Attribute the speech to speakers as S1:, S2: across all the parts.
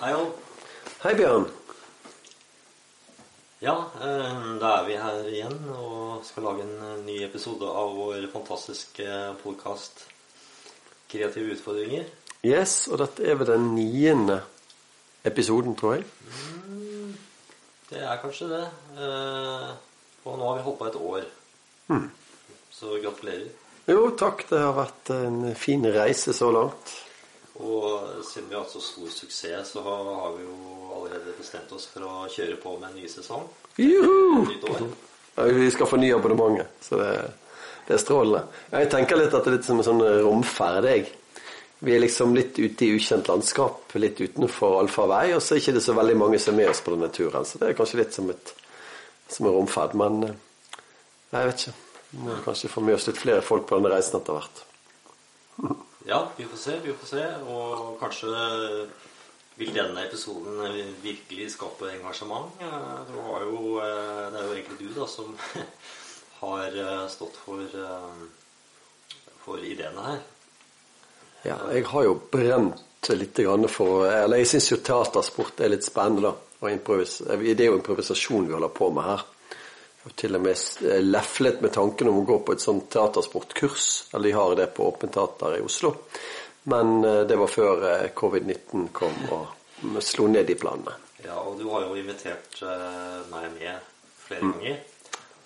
S1: Hei, Jon.
S2: Hei, Bjørn.
S1: Ja, eh, da er vi her igjen og skal lage en eh, ny episode av vår fantastiske podkast 'Kreative utfordringer'.
S2: Yes, og dette er vel den niende episoden, tror jeg.
S1: Det er kanskje det. Eh, Og nå har vi holdt på et år. Så gratulerer.
S2: Jo, takk. Det har vært en fin reise så langt.
S1: Og siden vi har hatt så stor suksess, så har vi jo allerede bestemt oss for å kjøre på med en ny sesong.
S2: Juhu!
S1: Nytt år.
S2: Ja, vi skal fornye abonnementet, så det, det er strålende. Jeg tenker litt at det er litt som en sånn romferd, jeg. Vi er liksom litt ute i ukjent landskap, litt utenfor allfarvei, og så er det ikke så veldig mange som er med oss på denne turen. Så det er kanskje litt som, et, som en romferd. Men eh, jeg vet ikke. Vi må kanskje få med oss litt flere folk på denne reisen etter hvert.
S1: Ja, vi får se, vi får se. Og kanskje vil denne episoden virkelig skape engasjement. Eh, Det, var jo, eh, det er jo egentlig du da som har eh, stått for, for ideene her.
S2: Ja, jeg har jo brent litt for Eller jeg syns jo teatersport er litt spennende, da. Og det er jo improvisasjon vi holder på med her. Har til og med eh, leflet med tanken om å gå på et sånt teatersportkurs. Eller de har det på Åpent Teater i Oslo. Men eh, det var før eh, covid-19 kom og slo ned de planene.
S1: Ja, og du har jo invitert meg med flere ganger.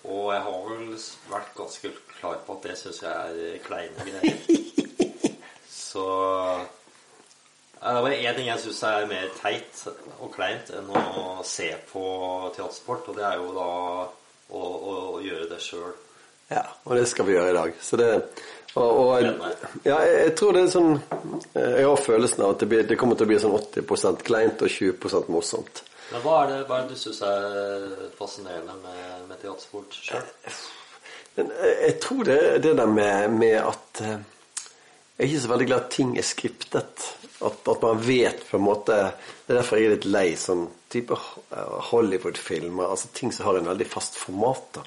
S1: Og jeg har vel vært ganske klar på at det syns jeg er kleine greier. Så Det var én ting jeg syns er mer teit og kleint enn å se på teatersport, og det er jo da å, og, og gjøre det sjøl.
S2: Ja, og det skal vi gjøre i dag. Så det, og, og, ja, jeg, jeg tror det er sånn eh, Jeg har følelsen av at det, blir, det kommer til å bli sånn 80% kleint og 20% morsomt.
S1: Men hva er det, hva er det du syns er fascinerende med, med teatersport sjøl?
S2: Jeg, jeg tror det er det der med, med at eh, Jeg er ikke så veldig glad at ting er skriptet. At, at man vet på en måte Det er derfor jeg er litt lei sånn type eh, Hollywood-filmer. altså Ting som har en veldig fast format. da.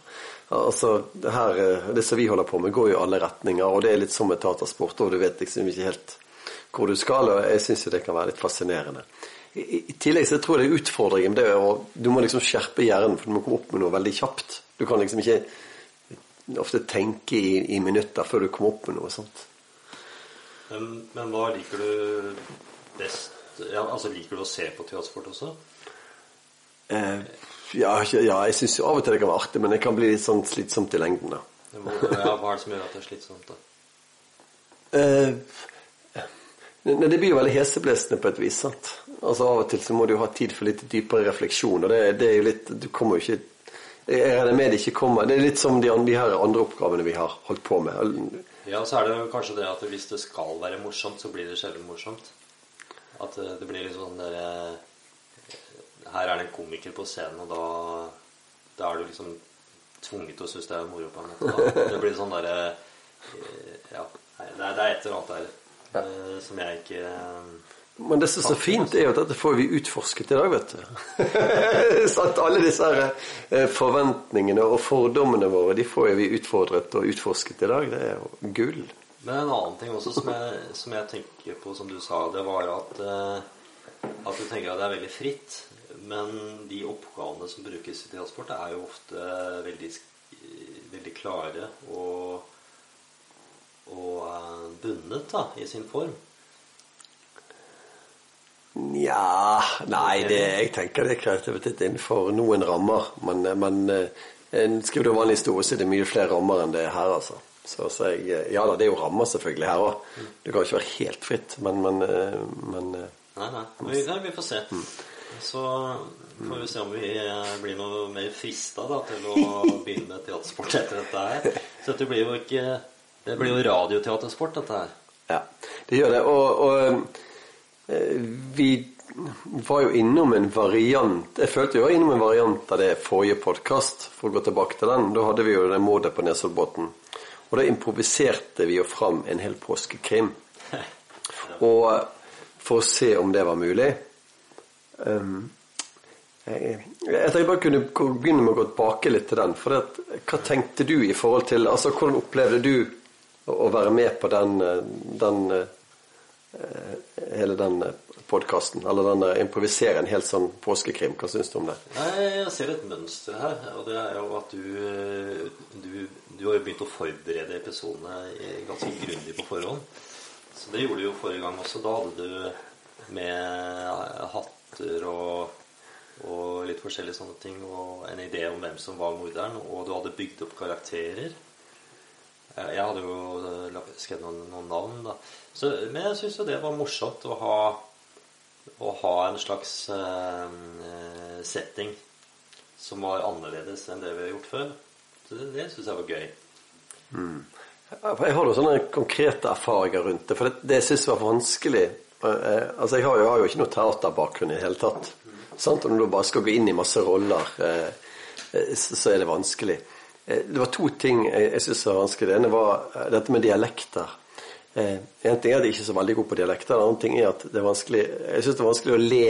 S2: Altså, det her, eh, det som vi holder på med, går i alle retninger, og det er litt som med teatersport, og du vet liksom ikke helt hvor du skal, og jeg syns det kan være litt fascinerende. I, I tillegg så tror jeg det er utfordringen det er å Du må liksom skjerpe hjernen, for du må komme opp med noe veldig kjapt. Du kan liksom ikke ofte tenke i, i minutter før du kommer opp med noe sånt.
S1: Men, men hva liker du best ja, altså Liker du å se på teatersport også?
S2: Eh, ja, ja, jeg syns av og til det kan være artig, men det kan bli litt sånn slitsomt i lengden. da.
S1: Ja, hva er det som gjør at det er slitsomt? da?
S2: Eh, ne, det blir jo veldig heseblesende på et vis. sant? Altså Av og til så må du jo ha tid for litt dypere refleksjon, og det, det er jo litt Du kommer jo ikke Jeg regner med det ikke kommer Det er litt som de, de her andre oppgavene vi har holdt på med.
S1: Ja, så er det kanskje det at hvis det skal være morsomt, så blir det sjelden morsomt. At det, det blir litt sånn der eh, Her er det en komiker på scenen, og da, da er du liksom tvunget til å synes det er moro på en måte. Da. Det blir sånn derre eh, Ja. Det er, det er et eller annet der eh, som jeg ikke eh,
S2: Men det som er så fint, er jo at dette får vi utforsket i dag, vet du. at Alle disse her eh, forventningene og fordommene våre, de får vi utfordret og utforsket i dag. Det er jo gull.
S1: Men en annen ting også som jeg, som jeg tenker på, som du sa, det var at, eh, at du tenker at det er veldig fritt. Men de oppgavene som brukes i transport, er jo ofte veldig, veldig klare og, og eh, bundet da, i sin form.
S2: Nja Nei, det, jeg tenker det er kreativitet innenfor noen rammer. Men, men eh, skriver du vanlig historie, så er det mye flere rammer enn det er her, altså. Så, så jeg, eh, ja da, det er jo rammer selvfølgelig her òg. Det kan ikke være helt fritt, men, men, eh, men
S1: Nei, nei. Men vi, vi får se. Så får vi se om vi blir noe mer frista da, til å begynne med teatersport etter dette her. Så dette blir jo ikke Det blir jo radioteatersport, dette her.
S2: Ja, det gjør det. Og, og vi var jo innom en variant Jeg følte vi var innom en variant av det forrige podkast, for å gå tilbake til den. Da hadde vi jo det mordet på Nesoddbotn. Og da improviserte vi jo fram en hel påskekrim. Og for å se om det var mulig. Um, jeg, jeg tenkte bare kunne begynne med å gå tilbake litt til den. For det, hva tenkte du i forhold til Altså, hvordan opplevde du å, være med på den, eh, den eh, Hele den eh, podkasten. Eller denne improvisere en helt sånn påskekrim. Hva syns du om det?
S1: Nei, Jeg ser et mønster her. Og det er jo at du, du, du har jo begynt å forberede episodene ganske grundig på forhånd. Så det gjorde du jo forrige gang også. Da hadde du med hatter og, og litt forskjellige sånne ting. Og en idé om hvem som var morderen. Og du hadde bygd opp karakterer. Jeg hadde jo skrevet noen, noen navn, da. Så, men jeg syns jo det var morsomt å ha, å ha en slags eh, setting som var annerledes enn det vi har gjort før. Så det, det syns jeg var gøy.
S2: Mm. Jeg har jo sånne konkrete erfaringer rundt det, for det, det syns jeg var vanskelig. Eh, altså, Jeg har jo, har jo ikke noe teaterbakgrunn i det hele tatt. Sant? Og når du bare skal gå inn i masse roller, eh, eh så er det vanskelig. Eh, det var to ting jeg, jeg var vanskelig. Det ene var eh, dette med dialekter. Eh, en ting er at jeg ikke er så veldig god på dialekter. En annen ting er at det er vanskelig Jeg syns det er vanskelig å le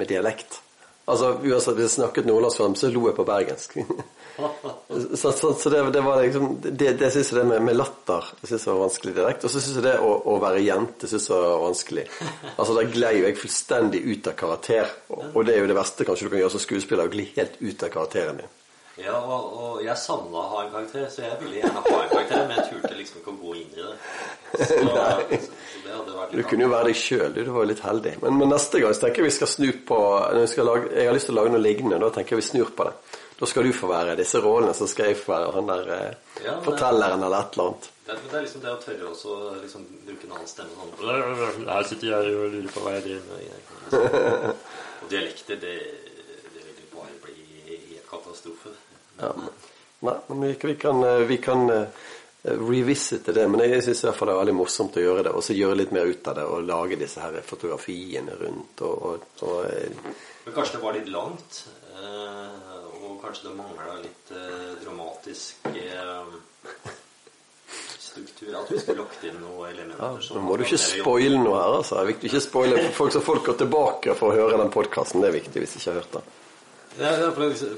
S2: med dialekt. Altså, Uansett hvis jeg snakket nordlandsfilm, så lo jeg på bergensk. så, så, så det, det, var liksom Det, det syns jeg det med, med latter jeg synes var vanskelig dialekt. Og så syns jeg det å, å, være jente synes jeg var vanskelig. Altså, Da glei jo jeg fullstendig ut av karakter. Og, og det er jo det verste kanskje du kan gjøre som skuespiller, å gli helt ut av karakteren din.
S1: Ja, og, og jeg savna å ha en karakter, så jeg ville gjerne ha en karakter, men jeg turte liksom ikke å gå inn i det. Så, så
S2: det hadde vært litt Du kunne jo være deg sjøl, du. Du var jo litt heldig. Men, men, neste gang så tenker jeg vi skal snu på lage, Jeg har lyst til å lage noe lignende, da tenker jeg vi snur på det. Da skal du få være disse rollene, så skal jeg få være han der eh, ja, fortelleren eller et eller annet.
S1: Det, det er liksom det å tørre også liksom, bruke en annen stemme sånn Her sitter jeg og lurer på hva jeg driver med. Og dialekter, det, det vil jo bare bli helt katastrofe.
S2: Ja, nei, men vi, vi kan, eh, vi kan uh, revisite det. Men jeg syns det er veldig morsomt å gjøre det. Og så gjøre litt mer ut av det og lage disse her fotografiene rundt. Og, og, og,
S1: eh, men kanskje det var litt langt? og kanskje det mangla litt dramatisk struktur? At vi skulle lagt inn noen elementer?
S2: Ja, nå må du ikke spoile noe her. altså. Det er viktig ikke spoile folk, så folk går tilbake for å høre den podkasten. Det er viktig hvis de ikke har hørt den.
S1: Ja,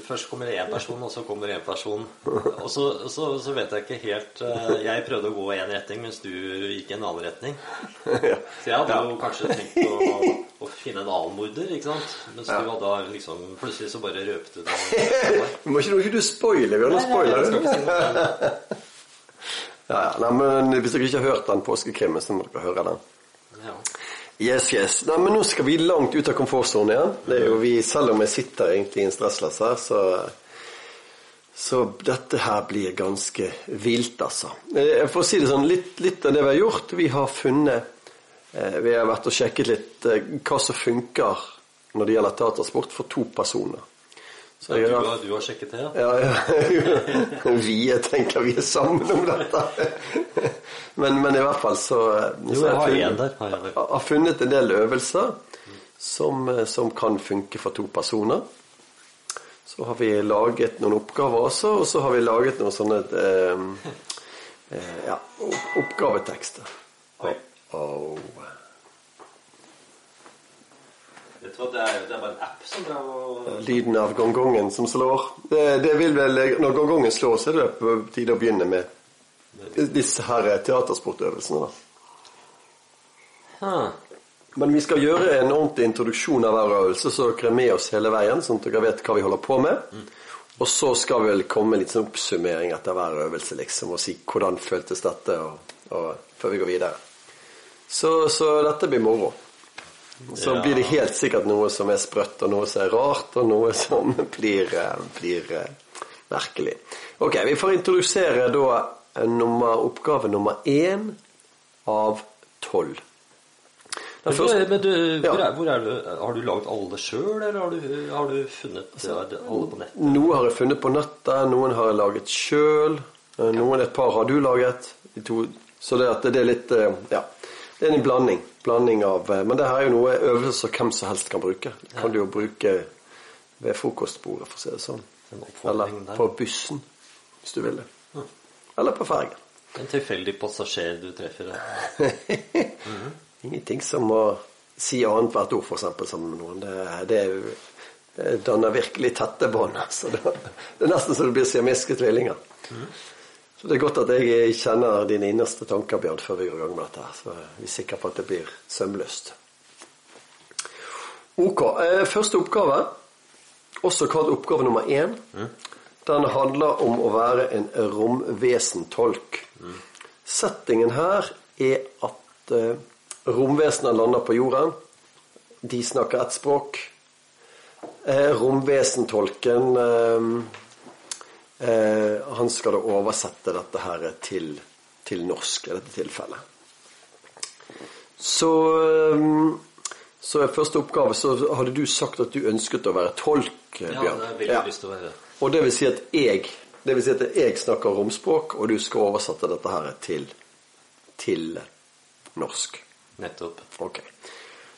S1: først kommer én person, og så kommer én person. Og så, så, så, vet jeg ikke helt eh, Jeg prøvde å gå i én retning, mens du gikk i en annen retning. Så jeg hadde jo kanskje tenkt å, å finne en annen morder, ikke sant? Mens du hadde liksom Plutselig så bare røpte du
S2: Må ikke, ikke du spoile? Vi har noen spoiler. Ja, ja. Nei, men hvis dere ikke har hørt den påskekrimmen, så må dere høre den. Ja. Yes, yes. Nei, men nå skal vi langt ut av komfortsonen igjen. Det er jo vi, Selv om jeg sitter egentlig i en stressless her, så, så dette her blir ganske vilt, altså. Eh, for å si det sånn, litt, litt av det vi har gjort Vi har funnet eh, Vi har vært og sjekket litt eh, hva som funker når det gjelder teatersport for to personer.
S1: Så ja, du, har, du, har, sjekket det,
S2: ja? Ja, vi jeg tenker vi er sammen om dette. Men, men i hvert fall så,
S1: så Jo, jeg har der. Har,
S2: jeg har funnet en del øvelser som, som, kan funke for to personer. Så har vi laget noen oppgaver også, og så har vi laget noen sånne eh, eh, ja, oppgavetekster. Oi. Oh.
S1: Vet tror det det bare en app som drar
S2: Lyden av gongongen som slår. Det, det, vil vel, Når gongongen slår, så er det på tide å begynne med disse her teatersportøvelsene. da.
S1: Huh.
S2: Men vi skal gjøre en ordentlig introduksjon av hver øvelse, så dere er med oss hele veien, sånn at dere vet hva vi holder på med. Mm. Og så skal vi vel komme litt sånn oppsummering etter hver øvelse, liksom, og si hvordan føltes dette, og, og, før vi går videre. Så, så dette blir moro. Så ja. blir det helt sikkert noe som er sprøtt, og noe som er rart, og noe som blir, eh, blir eh, merkelig. Ok, vi får introdusere da eh, nummer, oppgave nummer én av tolv.
S1: Første, men du, hvor, er, hvor er, du, Har du laget alle sjøl, eller har du, har du funnet altså, alle på nettet?
S2: Noe har jeg funnet på nettet, noen har jeg laget sjøl. Noen, et par har du laget. så det, det er litt Ja. Det er en blanding. blanding av, eh, men det her er jo noe øvelser som hvem som helst kan bruke. Det kan ja. du jo bruke ved frokostbordet, for å si det sånn. Eller på bussen, hvis du vil det. Ja. Eller på fergen.
S1: En tilfeldig passasjer du treffer. mm
S2: -hmm. Ingenting som å si annethvert ord, f.eks., sammen med noen. Det, det, er jo, det danner virkelig tette bånd. Altså. Det, det, er nesten så det blir siamesiske tvillinger. Mm. Så Det er godt at jeg kjenner dine innerste tanker, Bjørn, før vi går i gang med dette. Så vi er sikre på at det blir sømløst. Ok. Eh, første oppgave, også kalt oppgave nummer én, den handler om å være en romvesentolk. Settingen her er at eh, romvesener lander på jorden. De snakker ett språk. Eh, romvesentolken eh, eh, Han skal da oversette dette her til, til norsk i dette tilfellet. Så eh, så første oppgave så hadde du sagt at du ønsket å være tolk,
S1: Ja,
S2: Bjørn.
S1: det vil jeg
S2: Ja.
S1: lyst til å være.
S2: Og det vil si at jeg det vil si at jeg snakker romspråk, og du skal oversette dette her til, til norsk.
S1: Nettopp.
S2: Ok.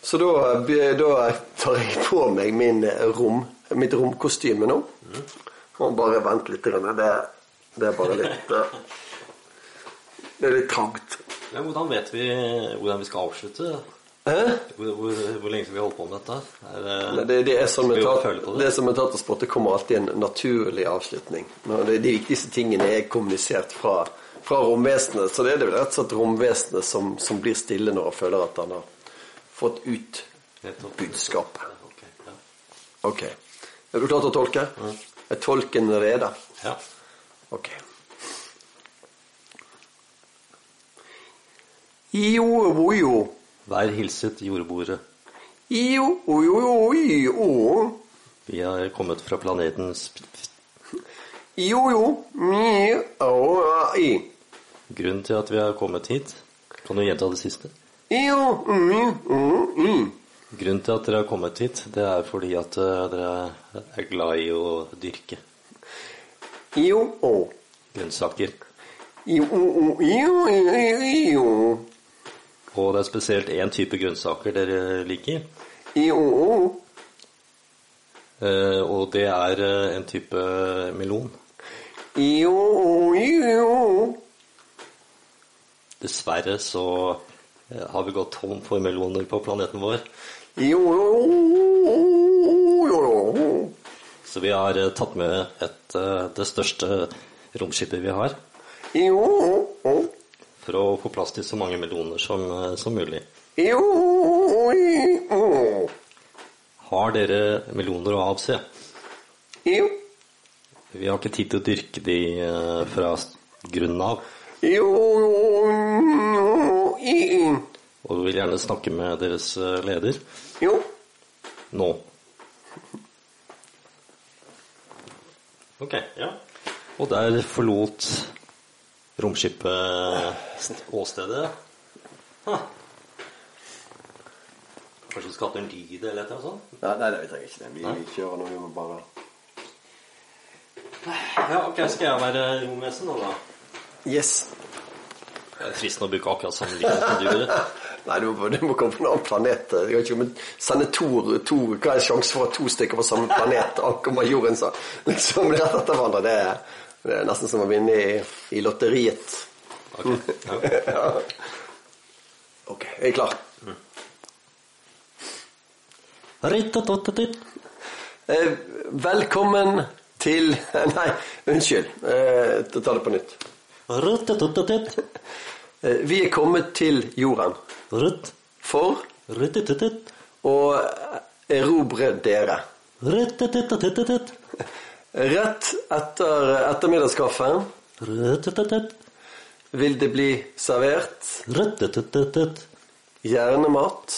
S2: Så da, da tar jeg på meg min rom, mitt romkostyme nå. Og bare vent litt. Det, det er bare litt eh, Det er litt trangt.
S1: Men hvordan vet vi hvordan vi skal avslutte? Hvor, hvor, hvor lenge skal vi holde på med dette? Er det,
S2: Nei, Det, det er som med
S1: føle det?
S2: er kommer alltid en naturlig avslutning. De viktigste tingene er kommunisert fra, fra romvesenet. Så det er det vel rett og slett romvesenet som, som blir stille når han føler at han har fått ut budskapet.
S1: Ok,
S2: Er du klar til å tolke? Er tolken rede?
S1: ja.
S2: Ok. Jo, jo, jo.
S1: Vær hilset jordbordet.
S2: Jo, jo, jo, jo.
S1: Vi har kommet fra planeten Sp-
S2: Jo, jo. Mi, o, i.
S1: Grunnen til at vi har kommet hit Kan du gjenta det siste?
S2: Io, mm, mm, mm.
S1: Grunnen til at dere har kommet hit, det er fordi at eh, dere er glad i å dyrke
S2: Jo,
S1: grønnsaker.
S2: Jo, jo, jo.
S1: Og det er spesielt én type grønnsaker dere liker.
S2: Jo,
S1: eh, Og det er eh, en type melon.
S2: Jo, jo.
S1: Dessverre så har vi gått tom for meloner på planeten vår.
S2: Jo, jo.
S1: Så vi har eh, tatt med et, eh, det største romskipet vi har,
S2: Jo,
S1: for å få plass til så mange meloner som, eh, som mulig.
S2: Jo, jo.
S1: Har dere meloner å avse?
S2: Jo,
S1: Vi har ikke tid til å dyrke de fra grunnen av,
S2: jo, jo.
S1: Og du vil gjerne snakke med deres eh, leder
S2: Jo.
S1: nå. Ok, ja. Og der forlot romskipet åstedet. Ha. Kanskje vi skal ha en lyd eller noe sånt?
S2: Nei, nei, vi trenger ikke det. Vi, vi kjører nå, vi må bare
S1: Ja, ok, skal jeg være romvesen nå, da?
S2: Yes.
S1: Det er fristende å bruke akkurat samme lyd som du gjorde.
S2: Nei, du må, du må komme på en annen planet. Jeg vet ikke om sende to, to Hva er sjansen for at to stykker på samme planet ankommer jorden så liksom rett etter hverandre? Det er, det er nesten som å vinne i, i lotteriet.
S1: Ok, ja.
S2: Ja. Ok, er jeg klar?
S1: Rittatototit.
S2: Eh, velkommen til Nei, unnskyld. Eh, ta det på nytt. Eh, vi er kommet til jorden.
S1: Rutt.
S2: for å erobre dere. Rett etter ettermiddagskaffen vil det bli servert hjernemat,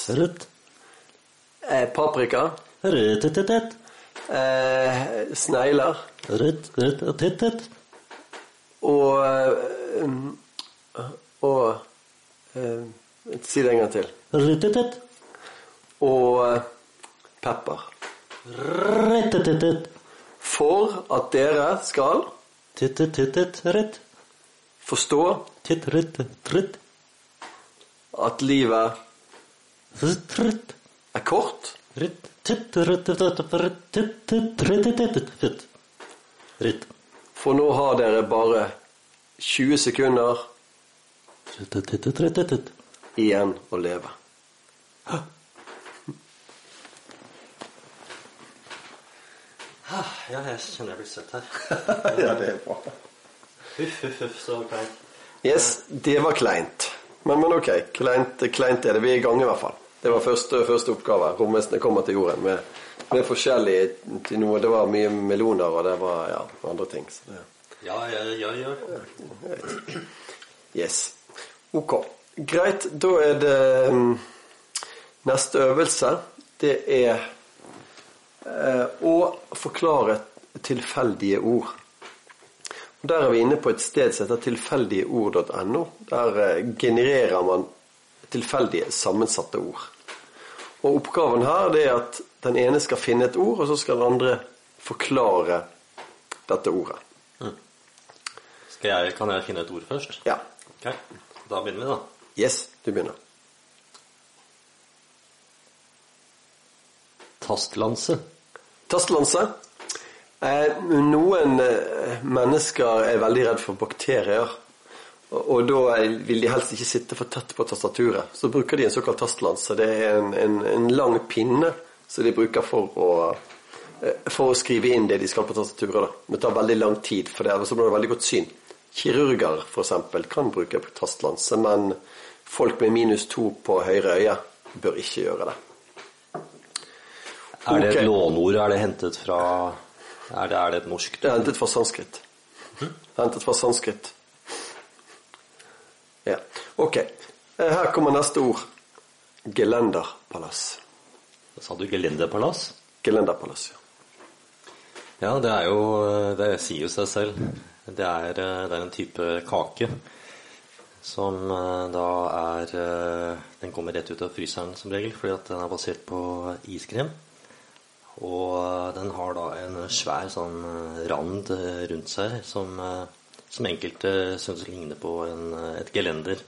S2: eh, paprika, eh, snegler. Og Og eh, Si det en gang til.
S1: Rutetet.
S2: Og eh, pepper.
S1: Ruttatotit.
S2: For at dere skal
S1: Tittititit.
S2: Forstå
S1: Titt.
S2: At livet.
S1: Rutt.
S2: er kort.
S1: Ritt.
S2: for nå har dere bare 20 sekunder
S1: Ritt, ritt, ritt, ritt, ritt, ritt.
S2: Igjen å leve.
S1: Ja, jeg kjenner jeg blir søtt her.
S2: ja, det er bra.
S1: Huff, huff, huff, så kleint.
S2: Yes, det var kleint. Men, men ok, kleint, kleint er det. Vi er i gang i hvert fall. Det var første, første oppgave. Romvesenet kommer til jorden med, med forskjellig til noe. Det var mye meloner, og det var ja, andre ting. Så det,
S1: Ja, ja, ja, ja.
S2: yes. Ok. Greit. Da er det mm, Neste øvelse, det er eh, å forklare tilfeldige ord. Og Der er vi inne på et sted som heter tilfeldigeord.no. Der eh, genererer man tilfeldige, sammensatte ord. Og oppgaven her det er at den ene skal finne et ord, og så skal den andre forklare dette ordet.
S1: Skal jeg, Kan jeg finne et ord først?
S2: Ja.
S1: Ok, Da begynner vi, da.
S2: Yes, du begynner.
S1: Tastlanse.
S2: Tastlanse. Eh, noen eh, mennesker er veldig redd for bakterier. Og, og da vil de helst ikke sitte for tett på tastaturet. Så bruker de en såkalt tastlanse. Det er en, en, en lang pinne som de bruker for å, eh, for å skrive inn det de skal på tastaturet. Da. Det tar veldig lang tid, for det, så blir det veldig godt syn. Kirurger f.eks. kan bruke tastlanse, men folk med minus to på høyre øye bør ikke gjøre det.
S1: Er det et låneord? Er det hentet fra Er det, er det et norsk
S2: Det er hentet fra sanskrit. Hentet fra sanskrit. Ja. Ok. Eh, Her kommer neste ord. Gelenderpalass.
S1: Sa du gelenderpalass?
S2: Gelenderpalass, ja.
S1: Ja, det er jo Det sier jo seg selv. Det er, eh, det er en type kake som eh, da er eh, Den kommer rett ut av fryseren som regel, fordi at den er basert på iskrem. Og den har da en svær sånn rand rundt seg som, som enkelte syns ligner på en, et gelender.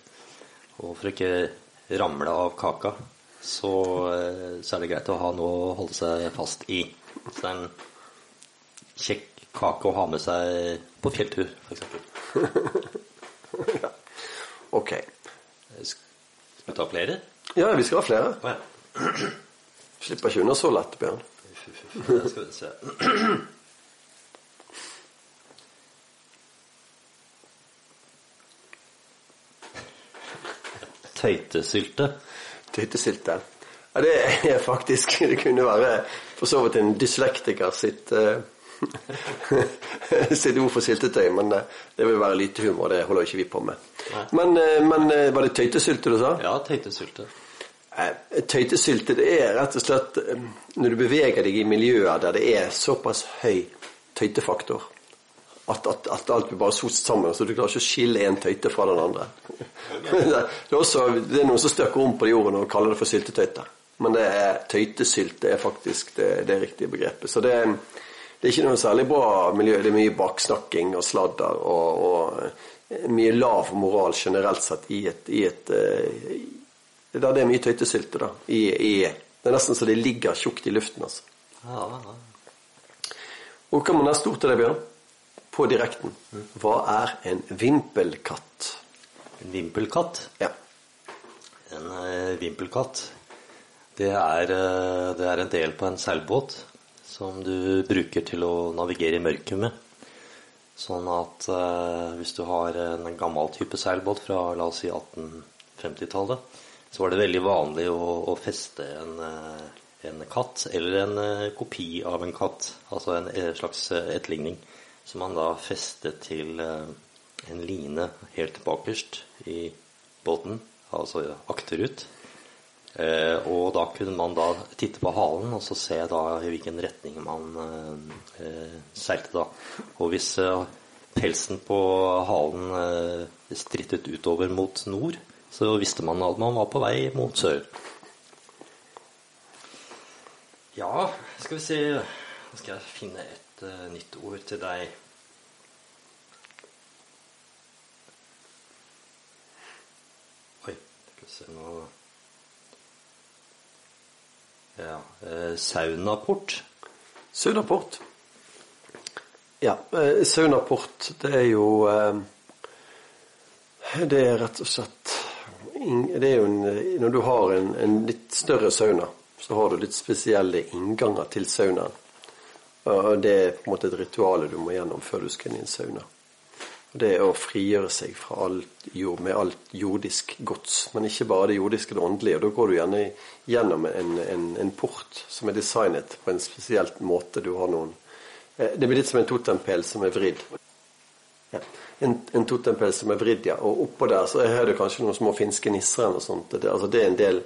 S1: Og for å ikke ramle av kaka, så, så er det greit å ha noe å holde seg fast i. Så det er en kjekk kake å ha med seg på fjelltur, f.eks.
S2: Ok.
S1: Skal vi ta flere?
S2: Ja, vi skal ha flere.
S1: Oh, ja.
S2: Slipper ikke unna så lett, Bjørn.
S1: Det skal vi se. Tøytesylte.
S2: Tøytesylte. Ja, det er faktisk Det kunne være for så vidt en dyslektiker sitt eh, sitt ord for syltetøy, men eh, det vil være lite humor. Det holder ikke vi på med. Men, eh, men eh, var det tøytesylte du sa?
S1: Ja, tøytesylte.
S2: Tøytesylte det er rett og slett når du beveger deg i miljøer der det er såpass høy tøytefaktor at, at, at alt blir bare sost sammen, så du klarer ikke å skille en tøyte fra den andre. det, er også, det er noen som støkker om på de ordene og kaller det for syltetøyte. Men det er tøytesylte er faktisk det, det riktige begrepet. Så det, er- det er ikke noe særlig bra miljø. Det er mye baksnakking og sladder og, og mye lav moral generelt sett i et, i et eh, der det er mye tøytesylte, da. I, i, det er nesten så det ligger tjukt i luften, altså.
S1: Ja, ja.
S2: Og hva med neste ord til deg, Bjørn? På direkten. Hva er en vimpelkatt?
S1: En vimpelkatt.
S2: Ja.
S1: En eh, vimpelkatt, det er, eh, det er en del på en seilbåt som du bruker til å navigere i mørket med. Sånn at eh, hvis du har en gammel type seilbåt fra la oss si 1850-tallet, så var det veldig vanlig å, å feste en, eh, en katt eller en eh, kopi av en katt, altså en slags eh, etterligning, som man da festet til en line helt bakerst i båten, altså akterut. Eh, og da kunne man da titte på halen og så se da i hvilken retning man eh, eh, seilte da. Og hvis pelsen på halen strittet utover mot nord, så visste man at man var på vei mot sør. Ja, skal vi se Nå skal jeg finne et uh, nytt ord til deg. Oi, skal vi se nå Ja, eh, saunaport.
S2: Saunaport. Ja, eh, saunaport, det er jo eh, Det er rett og slett Det er jo en Når du har en, en litt større sauna, så har du litt spesielle innganger til saunaen. Og det er på en måte et ritual du må gjennom før du skal inn i en sauna. Det er å frigjøre seg fra alt jord, med alt jordisk gods. Men ikke bare det jordiske det åndelige. Og da går du gjerne gjennom en, en, en port som er designet på en spesielt måte. Du har noen eh, Det blir litt som en totempæl som er vridd. Ja. En, en totempæl som er vridd, ja. Og oppå der så er det kanskje noen små finske nisser eller noe sånt. Det, altså det er en del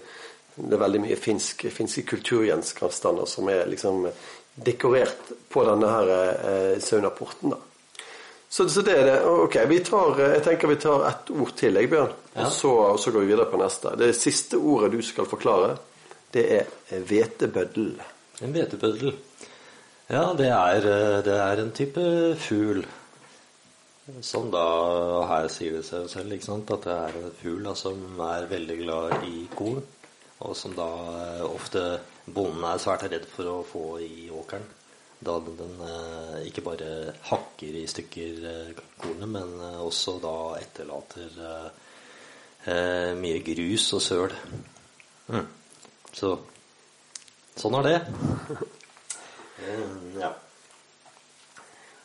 S2: Det er veldig mye finsk, finske kulturgjenstander som er liksom dekorert på denne her eh, saunaporten. da. Så, så, det er det. Ok, vi tar, eh, jeg tenker vi tar ett ord til, jeg, Bjørn.
S1: Ja.
S2: Og, så, og så går vi videre på neste. Det siste ordet du skal forklare, det er hvetebøddel.
S1: En hvetebøddel. Ja, det er, eh, det er en type fugl. Som da Her sier det seg selv ikke sant, at det er en fugl da, som er veldig glad i korn. Og som da eh, ofte bonden er svært redd for å få i åkeren. Da den, den eh, ikke bare hakker i stykker eh, kornet, men eh, også da etterlater mye grus og søl. Mm. Så sånn er det. Ja.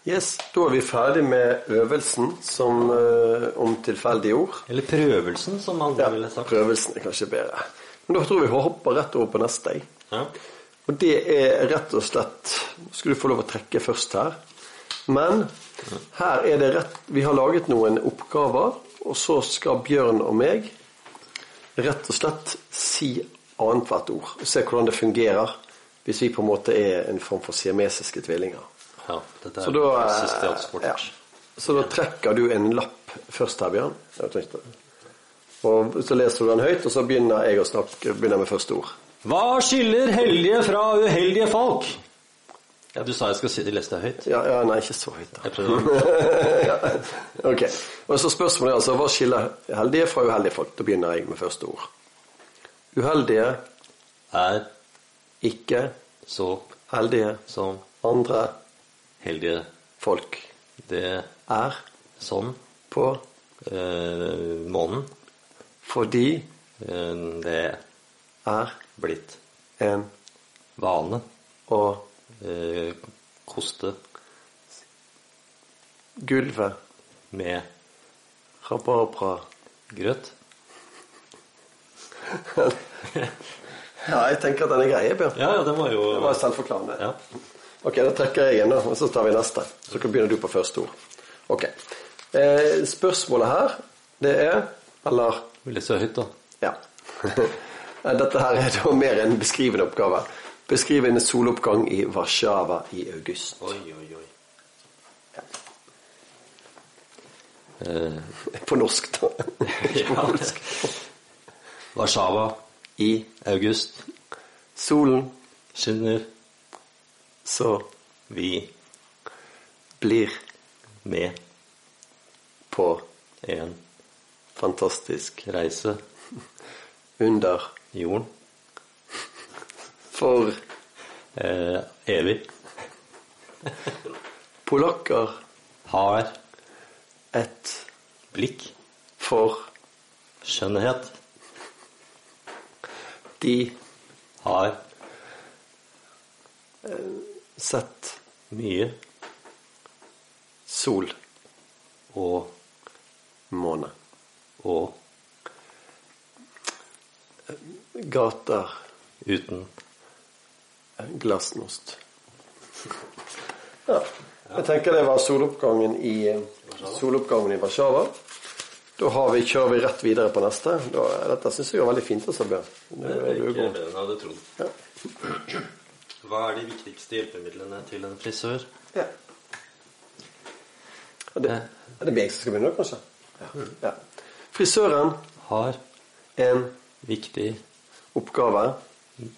S2: Yes, Da er vi ferdig med øvelsen som, om tilfeldige ord.
S1: Eller prøvelsen, som andre
S2: Ja,
S1: ville sagt.
S2: prøvelsen er kanskje bedre. Men da tror jeg vi hopper rett over på neste.
S1: Ja.
S2: Og det er rett og slett skal du få lov å trekke først her. Men her er det rett Vi har laget noen oppgaver, og så skal Bjørn og meg rett og slett si annethvert ord. Og se hvordan det fungerer hvis vi på en måte er en form for siamesiske tvillinger.
S1: ja dette
S2: Så
S1: er
S2: da, eh,
S1: klassisk
S2: ja. Så da trekker du en lapp først her, Bjørn. Og så leser du den høyt, og så begynner jeg å snakke begynner med første ord.
S1: Hva skiller heldige fra uheldige folk? Ja, Du sa jeg skal si det, leste høyt.
S2: Ja, ja, nei, ikke så høyt. da.
S1: Jeg prøvde.
S2: Ok, og så Spørsmålet er altså hva skiller heldige fra uheldige folk? Da begynner jeg med første ord. Uheldige,
S1: Er
S2: ikke
S1: så
S2: heldige,
S1: som
S2: andre
S1: heldige
S2: folk.
S1: det
S2: Er
S1: sånn
S2: på
S1: eh, månen
S2: fordi
S1: eh, det
S2: er
S1: blitt
S2: en
S1: vane
S2: å
S1: eh, koste
S2: gulvet
S1: med rabarbragrøt.
S2: Ja, jeg tenker at den er grei, Bjørn.
S1: Ja, ja, den var jo
S2: Det var selvforklarende.
S1: ja.
S2: Ok, da trekker jeg igjen, da, og så tar vi neste. Så begynner du på første ord. Ok. Eh, spørsmålet her, det er Eller
S1: Vi leser høyt, da.
S2: Ja. Dette her er da mer en beskrivende oppgave. Beskriv en soloppgang i Warszawa i august.
S1: Oi, oi, oi. Eh,
S2: På norsk, da. Ikke på
S1: Ja.
S2: polsk.
S1: Warszawa
S2: I
S1: august
S2: solen
S1: skinner
S2: så
S1: vi
S2: blir
S1: med
S2: på
S1: en
S2: fantastisk
S1: reise
S2: under
S1: jorden
S2: for
S1: eh, evig
S2: polakker
S1: har
S2: et
S1: blikk.
S2: for
S1: skjønnhet.
S2: De
S1: har
S2: sett
S1: mye.
S2: sol
S1: og
S2: måne.
S1: og
S2: Gater
S1: uten
S2: glasnost. Ja. Jeg tenker det var soloppgangen i, soloppgangen i Warszawa. Da har vi, kjører vi rett videre på neste. Da, dette syns jeg var veldig fint. Altså, Bjørn.
S1: Det er ikke bedre enn jeg hadde trodd.
S2: Ja.
S1: Hva er de viktigste hjelpemidlene til en frisør?
S2: Ja. Det, er det meg som skal begynne, kanskje? Ja. ja. Frisøren
S1: Har
S2: en
S1: viktig
S2: oppgave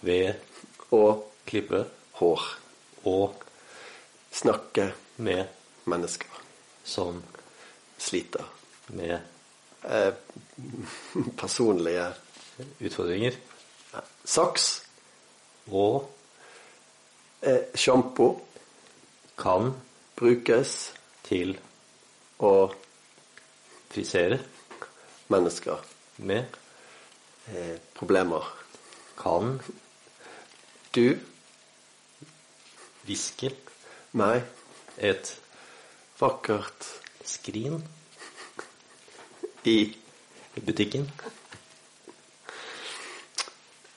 S1: ved
S2: å
S1: klippe
S2: hår.
S1: og
S2: Snakke
S1: med
S2: mennesker.
S1: som
S2: Sliter.
S1: med
S2: Eh, personlige
S1: utfordringer.
S2: Saks.
S1: og
S2: Eh, Sjampo
S1: kan
S2: brukes
S1: til
S2: å
S1: frisere
S2: mennesker.
S1: med
S2: Eh, problemer.
S1: kan
S2: Du,
S1: viske
S2: meg,
S1: et
S2: vakkert
S1: skrin
S2: i
S1: butikken.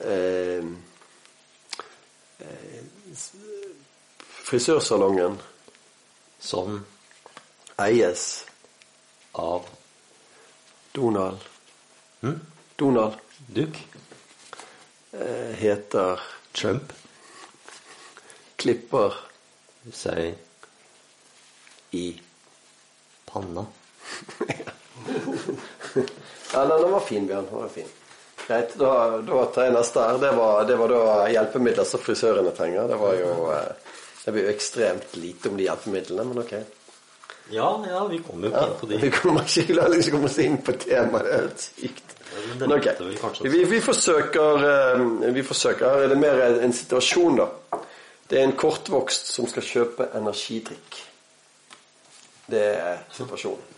S2: eh, Frisørsalongen
S1: Som
S2: eies
S1: av
S2: Donald.
S1: hm?
S2: Donald
S1: Duck.
S2: eh, heter
S1: Trump.
S2: Klipper
S1: Seg
S2: i
S1: panna.
S2: Ja, den den var fin, Bjørn. Den var fin. Greit, da, da tar jeg neste her. Det var, det var da hjelpemidler som frisørene trenger. Det var jo eh, Det blir jo ekstremt lite om de hjelpemidlene, men ok.
S1: Ja, ja, vi kommer jo
S2: Ja,
S1: ikke inn på de.
S2: vi kommer ikke la liksom komme oss inn på temaet. Det er helt sykt.
S1: Men
S2: Men
S1: det
S2: ok.
S1: vet vel kanskje
S2: Vi, vi forsøker eh, Vi forsøker Her er det mer en situasjon, da. Det er en kortvokst som skal kjøpe energidrikk. Det er situasjonen.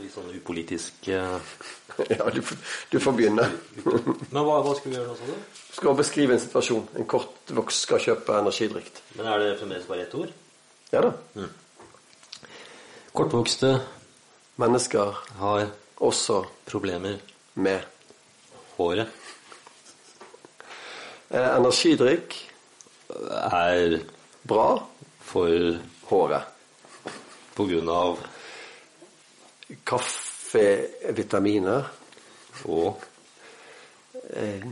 S1: Litt sånn upolitisk uh...
S2: Ja, du, du får begynne.
S1: Men hva, hva skal vi gjøre nå, sa du?
S2: Skal beskrive en situasjon. En kortvokst skal kjøpe energidrikk.
S1: Men er det fremdeles bare ett ord?
S2: Ja da.
S1: Kortvokste
S2: Mennesker
S1: har
S2: også
S1: problemer
S2: med
S1: håret.
S2: eh, energidrikk.
S1: Er
S2: Bra.
S1: for
S2: Håret.
S1: på grunn av
S2: Kaffevitaminer.
S1: og
S2: Eh,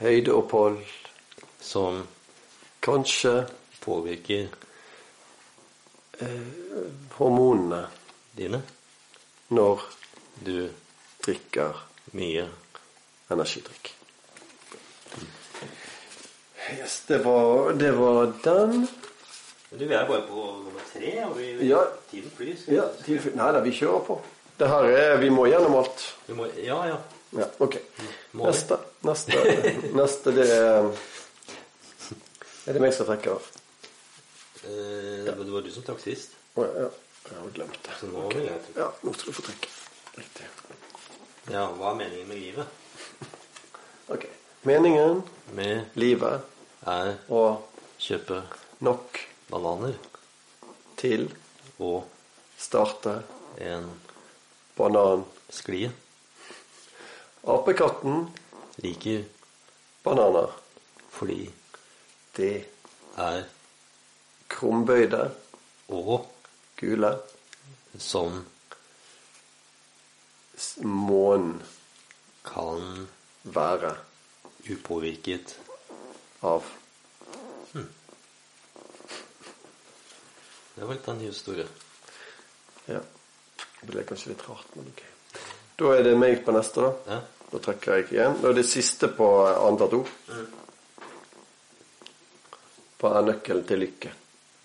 S2: høydeopphold.
S1: som
S2: Kanskje
S1: påvirker
S2: hormonene
S1: dine.
S2: når
S1: Du
S2: drikker
S1: mye
S2: energidrikk. Yes, det var, det var den.
S1: Du, vi er bare på nummer tre, og vi,
S2: Ja.
S1: tiden flyr.
S2: Ja, tilf- Nei da, vi kjører på. Det her er, Vi må gjennom alt.
S1: Vi må, ja, ja.
S2: Ja, ok.
S1: Må?
S2: Neste. Neste, neste det er Er det meg som trekker av?
S1: Eh, Det var du som trakk sist.
S2: Å ja, ja. Jeg har glemt det.
S1: Så nå vil jeg trekke.
S2: Ja, nå skal du få trekke. Riktig.
S1: Ja, hva er meningen med livet?
S2: Ok. Meningen,
S1: Med
S2: livet
S1: er
S2: å
S1: kjøpe
S2: nok
S1: bananer
S2: til
S1: å
S2: starte
S1: en banansklie.
S2: Apekatten,
S1: Liker
S2: bananer.
S1: fordi
S2: De
S1: er
S2: krumbøyde,
S1: og
S2: gule.
S1: som
S2: Månen
S1: kan
S2: være
S1: upåvirket
S2: av
S1: Det var litt av en ny historie.
S2: Ja. Det ble kanskje litt rart, men ok. Da er det meg på neste, da.
S1: Ja.
S2: Da trekker jeg igjen. Da er det siste på annethvert ord. Hva er nøkkelen til lykke?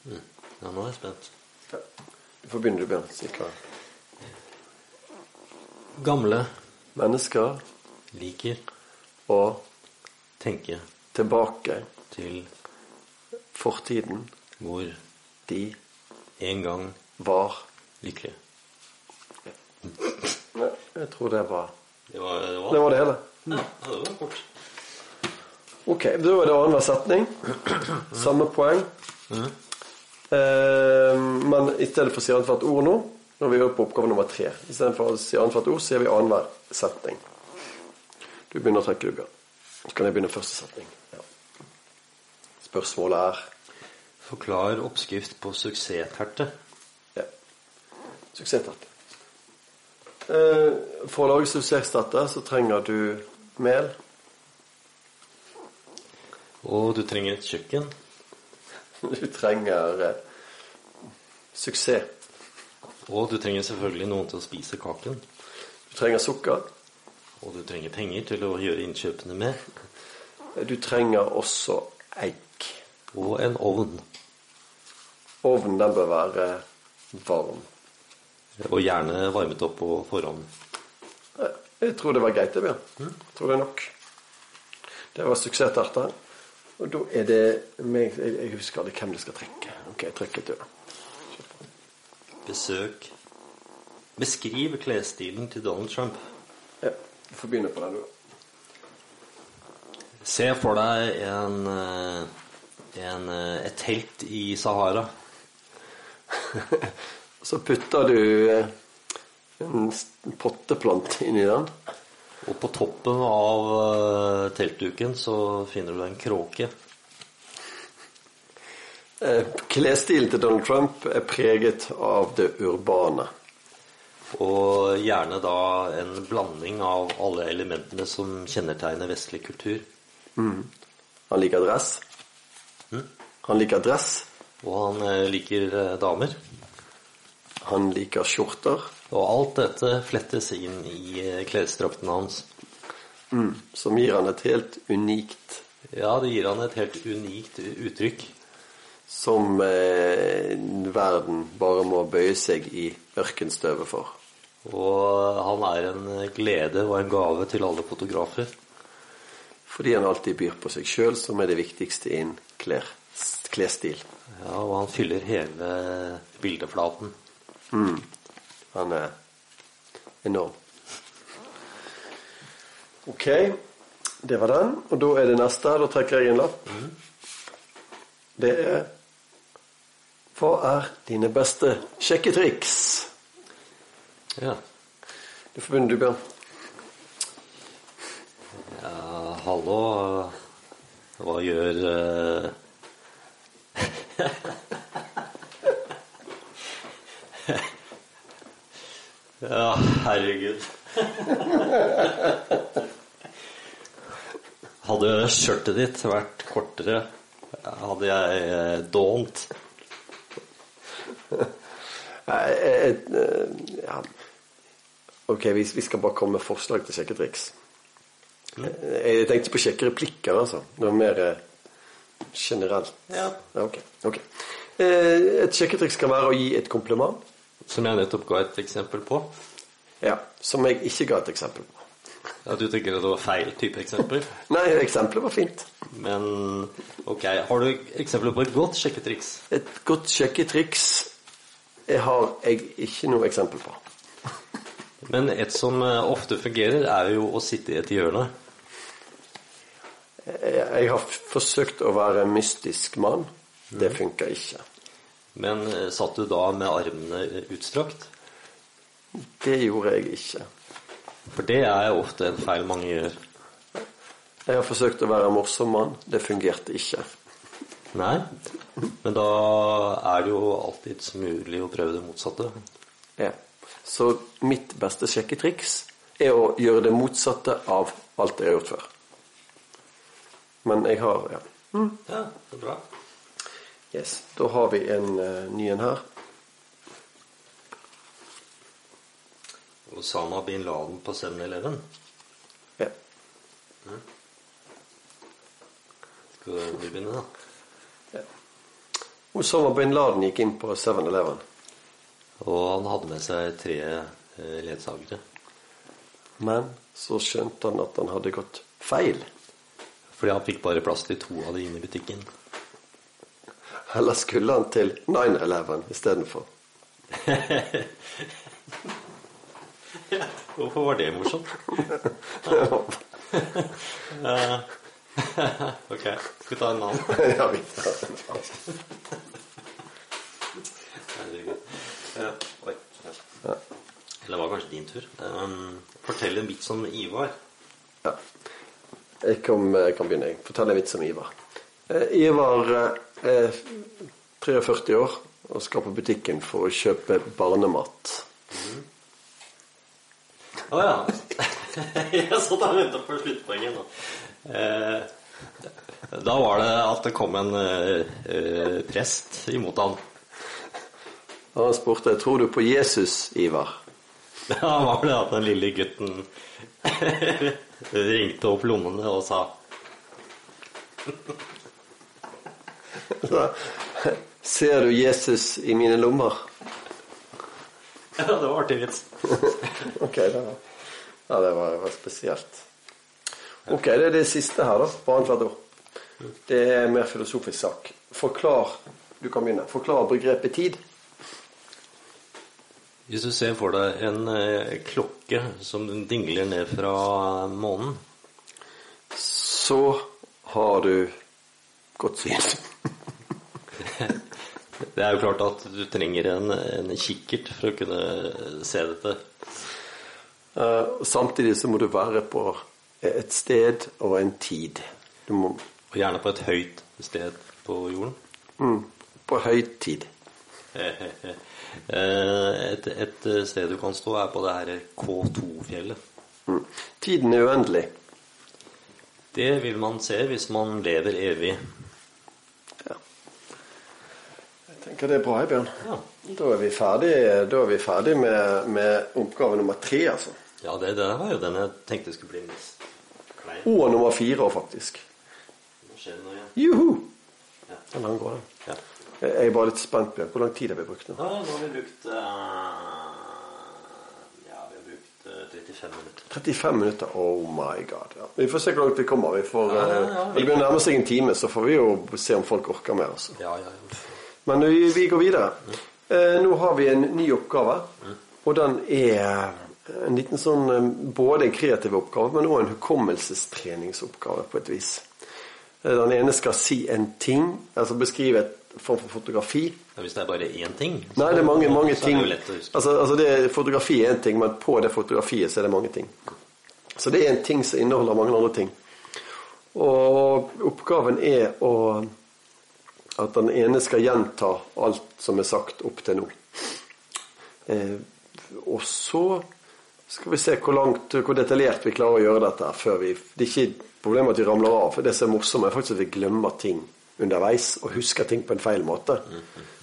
S1: Mm. ja, nå er jeg spent.
S2: Ja. Du får begynne, du, Bjørn.
S1: Gamle
S2: Mennesker
S1: liker
S2: å
S1: tenke
S2: tilbake
S1: til
S2: fortiden.
S1: hvor
S2: De
S1: en gang
S2: var lykkelige. Jeg tror det var
S1: Det var det. Var.
S2: Det var det hele.
S1: Ja, det var kort.
S2: Ok, da er det annenhver setning. Samme poeng. Eh, men i stedet for å si annethvert ord nå, når vi er på oppgave nummer tre Istedenfor å si annethvert ord, sier vi annenhver setning. Du begynner å trekke, du, Så kan jeg begynne første setning. Ja. Spørsmålet er
S1: Forklar oppskrift på suksessterte.
S2: ja. Suksessterte. Eh, for å lage suksessterte så trenger du mel.
S1: Og du trenger et kjøkken.
S2: Du trenger eh, suksess.
S1: Og du trenger selvfølgelig noen til å spise kaken.
S2: Du trenger sukker.
S1: Og du trenger penger til å gjøre innkjøpene med.
S2: Du trenger også egg.
S1: Og en ovn.
S2: Ovnen den bør være varm.
S1: Og gjerne varmet opp på forhånd.
S2: Jeg tror det var greit, det, Bjørn. Jeg tror det er nok. Det var suksessterter. Og da er det meg Jeg jeg husker aldri hvem det skal trekke. Ok, jeg trekker til.
S1: Besøk Beskriv klesstilen til Donald Trump.
S2: Ja, du får begynne på den, du.
S1: Se for deg en, eh, en, eh, et telt i Sahara.
S2: Så putter du eh, En potteplante inni den.
S1: Og på toppen av teltduken så finner du en kråke.
S2: Eh, Klesstilen til Donald Trump er preget av det urbane.
S1: Og gjerne da en blanding av alle elementene som kjennetegner vestlig kultur.
S2: Han liker dress. Han liker dress.
S1: Og han eh, liker eh, damer.
S2: Han liker skjorter.
S1: Og alt dette flettes inn i klesdrakten hans.
S2: Som gir han et helt unikt
S1: Ja, det gir han et helt unikt uttrykk.
S2: Som eh, verden bare må bøye seg i ørkenstøvet for.
S1: Og han er en glede og en gave til alle fotografer.
S2: Fordi han alltid byr på seg sjøl, som er det viktigste innen en klesstil.
S1: Ja, og han fyller hele bildeflaten. Mm.
S2: Han er enorm. Ok, det var den. Og da er det neste. Da trekker jeg en lapp. Det er Hva er dine beste sjekketriks?
S1: Ja.
S2: Du får begynne, du, Bjørn.
S1: ja hallo. Hva gjør eh, Ja, herregud. Hadde skjørtet ditt vært kortere, hadde jeg eh, dånt.
S2: Nei, jeg- jeg- ja. Ok, vi, vi skal bare komme med forslag til kjekke triks. Jeg tenkte på sjekkereplikker, altså. Det var mer eh, generelt.
S1: Ja.
S2: Ok. ok. Eh, Et sjekketriks kan være å gi et kompliment.
S1: Som jeg nettopp ga et eksempel på.
S2: Ja, Som jeg ikke ga et eksempel på.
S1: At Du tenker at det var feil type eksempel?
S2: Nei, eksempelet var fint.
S1: Men ok, har du eksempler på et godt sjekketriks?
S2: Et godt sjekketriks har jeg ikke noe eksempel på.
S1: Men et som eh, ofte fungerer, er jo å sitte i et hjørne.
S2: Jeg, har forsøkt å være mystisk mann. Det funka ikke.
S1: Men eh, satt du da med armene utstrakt?
S2: Det gjorde jeg ikke.
S1: For det er ofte en feil mange gjør.
S2: Jeg har forsøkt å være en morsom mann. Det fungerte ikke.
S1: Nei, men da er det jo alltids mulig å prøve det motsatte.
S2: Ja. Så mitt beste sjekketriks er å gjøre det motsatte av alt jeg har gjort før. Men jeg har ja.
S1: Ja, det er bra.
S2: Yes. Da har vi en uh, ny en her.
S1: Osama bin Laden på 7-Eleven.
S2: Ja.
S1: Skal du begynne, da?
S2: Osama bin Laden gikk inn på 7-Eleven.
S1: Og han hadde med seg tre eh, ledsagere.
S2: Men så skjønte han at han hadde gått feil.
S1: Fordi han fikk bare plass til to av de inne i butikken.
S2: Eller skulle han til 9-Eleven istedenfor?
S1: Hvorfor var det morsomt? Ok, skal vi ta en annen?
S2: ja, vi tar en
S1: annen. Ja, oi. Eller det var kanskje din tur. Um, fortell en vits om Ivar.
S2: Ja. Jeg, kom, jeg kan begynne. Jeg forteller en vits om Ivar. Eh, Ivar eh, er 43 år og skal på butikken for å kjøpe barnemat.
S1: Å ja. Jeg satt og venta på sluttpoenget nå. Eh, da var det at det kom en eh, eh, prest imot han.
S2: Og han spurte tror du på Jesus, Ivar.
S1: Da var det at den lille gutten ringte opp lommene og sa
S2: Ser du Jesus i mine lommer?
S1: Ja, det var artig vits.
S2: Ok, det var, ja, det var, det var spesielt. Ok, det er det siste her, da. På annethvert år. Det er en mer filosofisk sak. Forklar Du kan begynne. Forklar begrepet tid.
S1: Hvis du ser for deg en eh, klokke som dingler ned fra månen,
S2: Så har du godt syn.
S1: Det er jo klart at du trenger en, en kikkert for å kunne se dette.
S2: Eh, samtidig så må du være på et sted og en tid. Du må
S1: Og gjerne på et høyt sted på jorden.
S2: mm, På høyt
S1: tid. Et, et sted du kan stå, er på det her K2-fjellet.
S2: Mm. Tiden er uendelig.
S1: Det vil man se hvis man lever evig.
S2: Ja. Jeg tenker det er bra, Bjørn.
S1: Ja,
S2: Da er vi ferdig, da er vi ferdig med, med oppgave nummer tre, altså.
S1: ja det, det var jo den jeg tenkte skulle bli mest.
S2: Og nummer fire, faktisk.
S1: Nå skjer det noe igjen.
S2: Juhu!
S1: Ja.
S2: Den lang går den.
S1: Ja.
S2: Jeg er bare litt spent, Bjørn. Hvor lang tid har vi brukt nå?
S1: Ja, nå har vi brukt eh, Ja, vi har brukt eh, 35 minutter.
S2: 35 minutter. Oh my god. Ja. Vi får se hvor langt vi kommer. Vi får,
S1: Ja, ja,
S2: eh,
S1: ja.
S2: Når det begynner å nærme seg en time, så får vi jo se om folk orker mer. Altså.
S1: Ja, ja, ja.
S2: Men vi, vi går videre. Eh, nå har vi en ny oppgave, og den er en liten sånn eh, både en kreativ oppgave, men også en hukommelsestreningsoppgave på et vis. Eh, Den ene skal si en ting, altså beskrive et form for fotografi.
S1: Ja, Hvis det er bare én ting
S2: Nei, det er mange, mange ting.
S1: er.
S2: Altså, altså det, fotografi er en ting, men på det fotografiet så er det mange ting. Så det er en ting som inneholder mange andre ting. Og oppgaven er å at den ene skal gjenta alt som er sagt opp til nå. Eh, og så skal vi se hvor langt, hvor detaljert vi klarer å gjøre dette. før vi, Det er ikke problemet at vi ramler av. for Det som er morsomt, er faktisk at vi glemmer ting underveis og husker ting på en feil måte.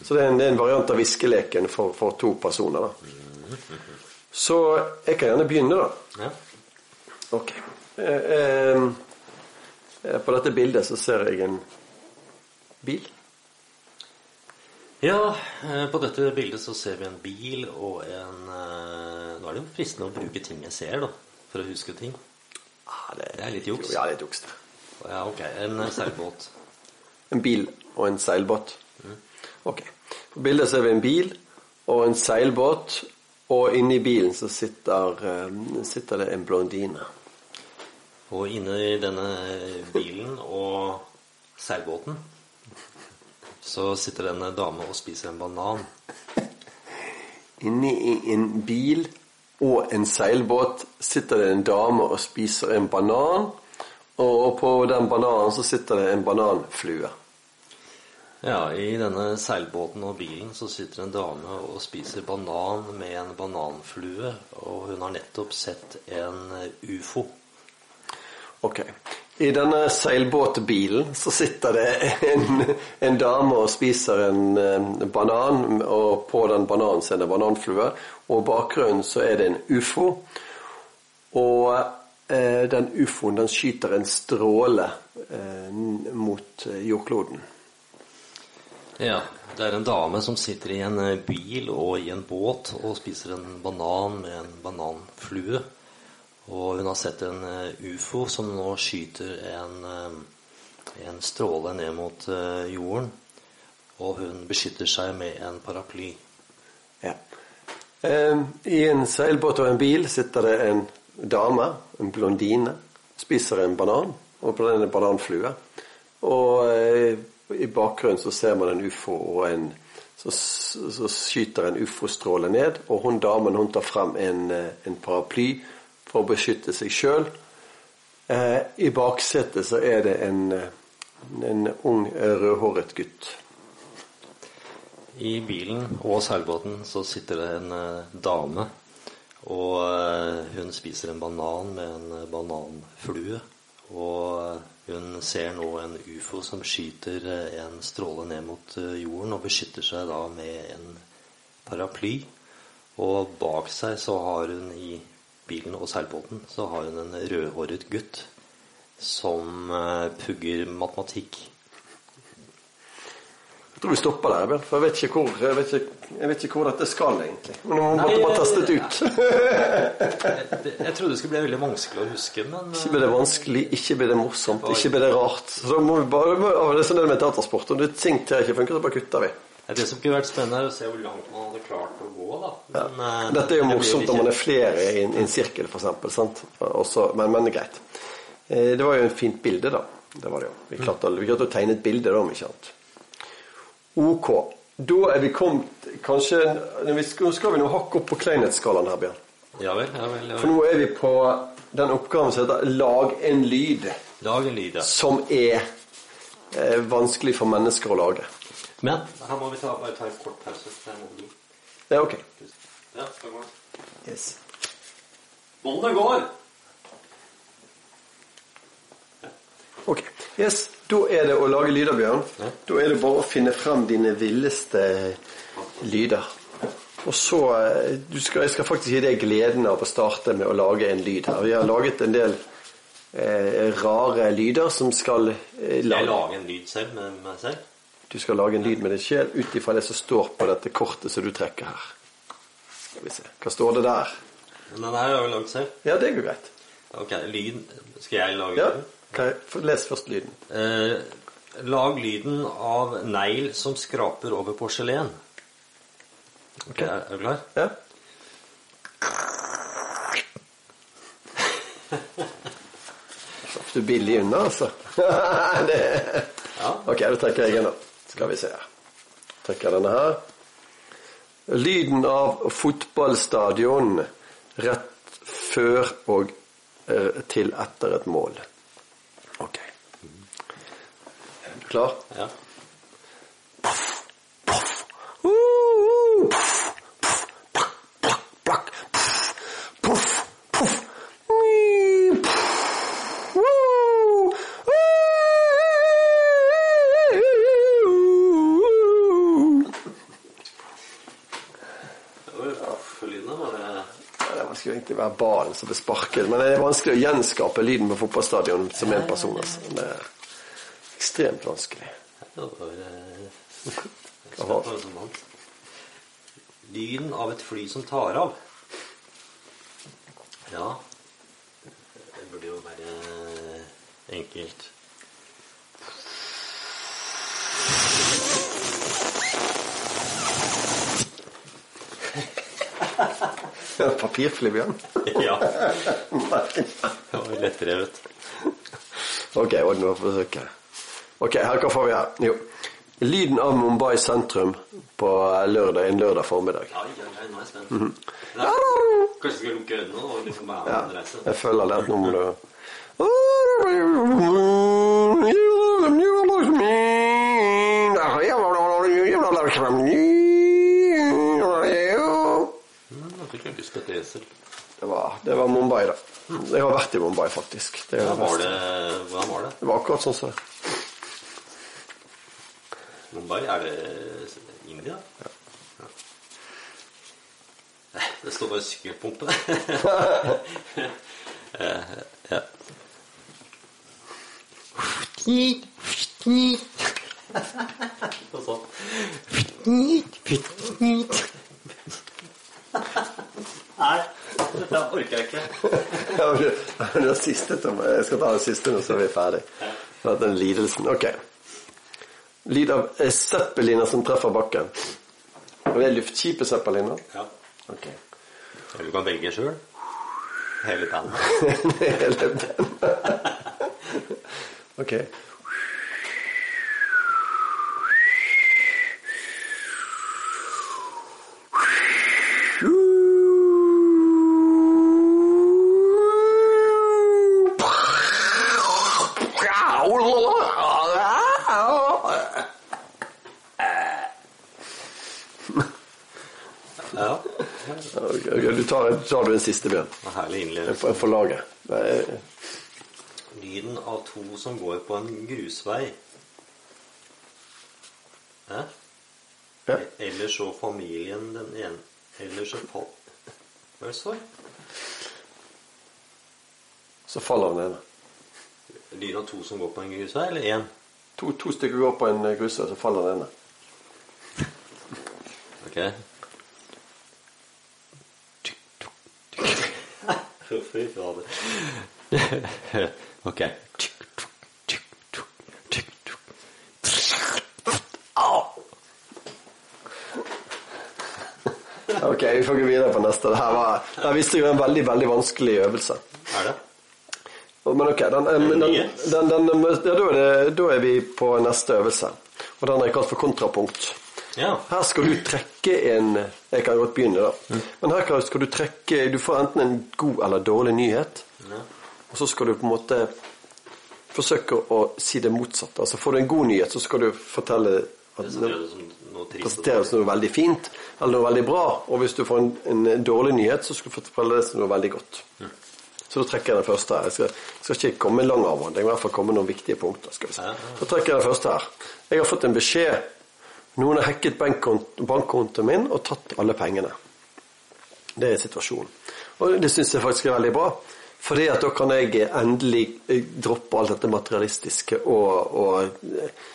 S2: Så det er en, det er en variant av viskeleken for, for to personer. da. Så jeg kan gjerne begynne, da. Ok. Eh, eh, eh, på dette bildet så ser jeg en bil.
S1: Ja, eh, på dette bildet så ser vi en bil og en eh, Nå er det jo fristende å bruke ting jeg ser, da, for å huske ting.
S2: Ah,
S1: Det er litt juks.
S2: Ja, litt juks.
S1: Ja, ok. En eh, seilbåt.
S2: En bil og en seilbåt. Ok. På bildet ser vi en bil og en seilbåt, og inni bilen så sitter, sitter det en blondine.
S1: Og inni denne bilen og seilbåten så sitter det en dame og spiser en banan.
S2: Inni i en bil og en seilbåt sitter det en dame og spiser en banan, og på den bananen så sitter det en bananflue.
S1: Ja, i denne seilbåten og bilen så sitter en dame og spiser banan med en bananflue, og hun har nettopp sett en ufo.
S2: Ok. I denne seilbåtbilen så sitter det en, en dame og spiser en eh, banan, og på den bananen så er det bananflue, og bakgrunnen så er det en ufo. Og eh, den ufoen den skyter en stråle eh, mot eh, jordkloden.
S1: Ja, det er en dame som sitter i en eh, bil og i en båt og spiser en banan med en bananflue. Og hun har sett en eh, ufo som nå skyter en, eh, en stråle ned mot eh, jorden. Og hun beskytter seg med en paraply.
S2: Ja. Eh, I en seilbåt og en bil sitter det en dame, en blondine, spiser en banan, og på den er bananflue. Og i bakgrunnen så ser man en ufo og en så, så skyter en ufo-stråle ned, og hun damen hun tar frem en, en paraply for å beskytte seg sjøl. Eh, I baksetet så er det en, en ung rødhåret gutt.
S1: I bilen og seilbåten så sitter det en eh, dame. Og eh, hun spiser en banan med en bananflue. Og hun ser nå en ufo som skyter en stråle ned mot jorden og beskytter seg da med en paraply. Og bak seg så har hun i bilen og seilbåten så har hun en rødhåret gutt som eh, pugger matematikk.
S2: Jeg tror vi stopper der, Bjørn, for jeg vet ikke hvor, jeg vet ikke, jeg vet ikke hvor dette skal, egentlig. Men nå må
S1: man
S2: bare teste det ut.
S1: Jeg, jeg trodde det skulle bli veldig vanskelig å huske, men
S2: Ikke blir det vanskelig, ikke blir det morsomt, ikke blir det rart. Så da må vi bare, Det er sånn det med teatersport. Om det ting til ikke funker, så bare kutter vi.
S1: eh, det som kunne vært spennende, er å se hvor langt man hadde klart å. Da. Men, eh,
S2: Dette er jo morsomt når man er flere i en, i en sirkel, f.eks. Men, men det er greit. Eh, Det var jo et fint bilde, da. Det var det jo. Vi klarte, vi klarte å tegne et bilde, da, om ikke annet. Ok. Da er vi kommet kanskje Nå skal vi nå hakke opp på kleinhetsskalaen her, Bjørn.
S1: Ja vel, ja vel. Ja
S2: For nå er vi på den oppgaven som heter 'lag en lyd',
S1: Lag en lyd, ja.
S2: som er eh, vanskelig for mennesker å lage.
S1: Men her må vi ta, bare ta en kort pause. Jeg bli-
S2: Ja, ok.
S1: Ja, det.
S2: Yes.
S1: Båndet går!
S2: Ok, yes. Da er det å lage lyder, Bjørn.
S1: Ja.
S2: Da er det bare å finne frem dine villeste lyder. Og så eh, du skal, Jeg skal faktisk gi deg gleden av å starte med å lage en lyd her. Vi har laget en del eh, rare lyder som skal eh,
S1: Jeg
S2: lage
S1: lager en lyd selv med meg selv.
S2: Du skal lage en lyd med din sjel ut ifra det som står på dette kortet som du trekker her. Skal vi se. Hva står det der?
S1: Den her har jeg lagd selv.
S2: Ja, det går greit.
S1: Ok, lyd Skal jeg lage
S2: Ja,
S1: den?
S2: ok, Les først lyden.
S1: Eh, lag lyden av negl som skraper over porselen. Ok, er, er du klar?
S2: Ja? Slapp du billig unna, altså? det...
S1: Ja.
S2: Ok, da trekker jeg en, da. Skal vi se. Trekker denne her. Lyden av fotballstadion rett før og eh, til etter et mål. Ok. Klar?
S1: Ja. Lyden var det
S2: Det ball som ble sparket, men det er vanskelig å gjenskape lyden på fotballstadion som en person. Altså. Det er ekstremt vanskelig.
S1: Lyden av et fly som tar av. Ja Det burde jo være enkelt.
S2: Papirfly, Bjørn.
S1: Ja, det var lettrevet.
S2: Ok, Odd, nå får vi søke. Ok, her hva får vi her? Jo. Lyden av Mumbai sentrum på lørdag, en lørdag formiddag.
S1: Ja, ja, ja, nå er jeg spent. Nei, Kanskje jeg skal lukke øynene og liksom være
S2: Ja,
S1: reise.
S2: jeg føler det. Nå må du
S1: Mm, Jeg fikk jeg lyst på et esel.
S2: Det var, det var Mumbai, da. Jeg har vært i Mumbai, faktisk. Det,
S1: Hvordan var det? Var det?
S2: det var akkurat sånn som det.
S1: Mumbai, er det India? Ja. ja. Det står bare sykkelpumpe. der. ja. Og sånn. Nei, dette orker jeg ikke.
S2: Jeg skal ta det siste nå, så er vi ferdig. Den lidelsen. Ok. Lyd av eh, som treffer bakken. Og det er luftskipet zeppeliner.
S1: Ja.
S2: Ok.
S1: Eller du kan velge sjøl. Hele tanna.
S2: Hele tanna. Ok.
S1: Ja.
S2: Ok, ok, Du tar, tar du en siste, Bjørn.
S1: Herlig
S2: En
S1: innlevelse.
S2: for, for laget. Er-
S1: Lyden av to som går på en grusvei. Hæ?
S2: Ja.
S1: Eller så familien den ene Eller så fall... Hva er det står?
S2: Så faller den ene.
S1: Lyden av to som går på en grusvei, eller én?
S2: To, to stykker går på en grusvei, så faller den ene.
S1: Ok. Fy fader. ok.
S2: Ok, vi får gå videre på neste. Det her var, der viste jo en veldig, veldig vanskelig øvelse.
S1: Er det?
S2: Men ok, den, den, den, den, ja, da er vi på neste øvelse. Og den er kalt for kontrapunkt.
S1: Ja.
S2: Her skal du trekke en Jeg kan godt begynne, da. Men her skal du trekke Du får enten en god eller dårlig nyhet.
S1: Ja.
S2: Og så skal du på en måte forsøke å si det motsatte. Altså Får du en god nyhet, så skal du fortelle at
S1: Presentere det som noe
S2: veldig fint eller noe veldig bra. Og hvis du får en, en dårlig nyhet, så skal du fortelle det som noe veldig godt. Så da trekker jeg den første her. Jeg skal, skal ikke komme lang avhandling. Det må i hvert fall komme noen viktige punkter. skal vi
S1: ja.
S2: Da trekker jeg den første her. Jeg har fått en beskjed. Noen har hacket bankkont- bankkontoen min og tatt alle pengene. Det er situasjonen. Og det syns jeg faktisk er veldig bra. Fordi at da kan jeg endelig eh, droppe alt dette materialistiske og, og eh,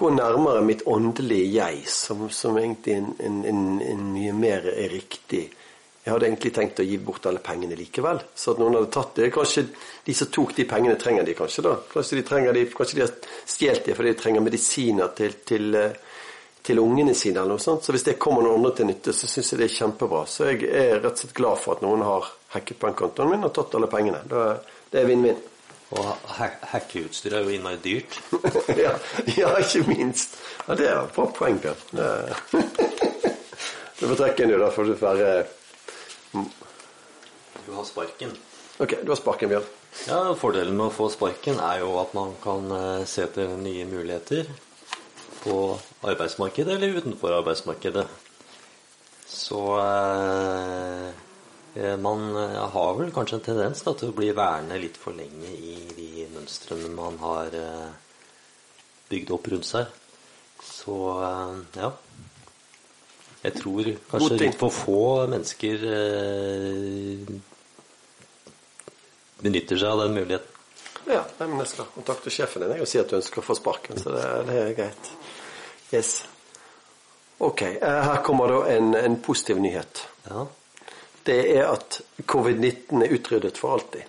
S2: gå nærmere mitt åndelige jeg, som, som egentlig en, en, en, en mye mer er riktig. Jeg hadde egentlig tenkt å gi bort alle pengene likevel. Så at noen hadde tatt det. Kanskje de som tok de pengene, trenger de kanskje da. Kanskje de, trenger de, kanskje de har stjålet de fordi de trenger medisiner til, til, eh, til ungene sine eller noe sånt. Så hvis det kommer noen andre til nytte, så syns jeg det er kjempebra. Så jeg er rett og slett glad for at noen har hacket bankkontoen min og tatt alle pengene. Det er vinn-vinn.
S1: Og ha- hackeutstyr er jo innmari dyrt.
S2: ja, ja, ikke minst. Ja, det er et bra poeng, Bjørn. Du får trekke inn, du, da får du være
S1: Du har sparken.
S2: Ok, du har sparken, Bjørn.
S1: Ja, Fordelen med å få sparken er jo at man kan eh, se etter nye muligheter på arbeidsmarkedet eller utenfor arbeidsmarkedet. Så eh, eh, man eh, har vel kanskje en tendens da, til å bli værende litt for lenge i de mønstrene man har eh, bygd opp rundt seg. Så eh, ja. Jeg tror kanskje litt for få mennesker eh, benytter seg av den muligheten.
S2: Ja, nei, men jeg skal kontakte sjefen din og si at du ønsker å få sparken, så det, det er greit. Yes. Ok, eh, her kommer da en, en positiv nyhet.
S1: Ja.
S2: Det er at covid-19 er utryddet for alltid.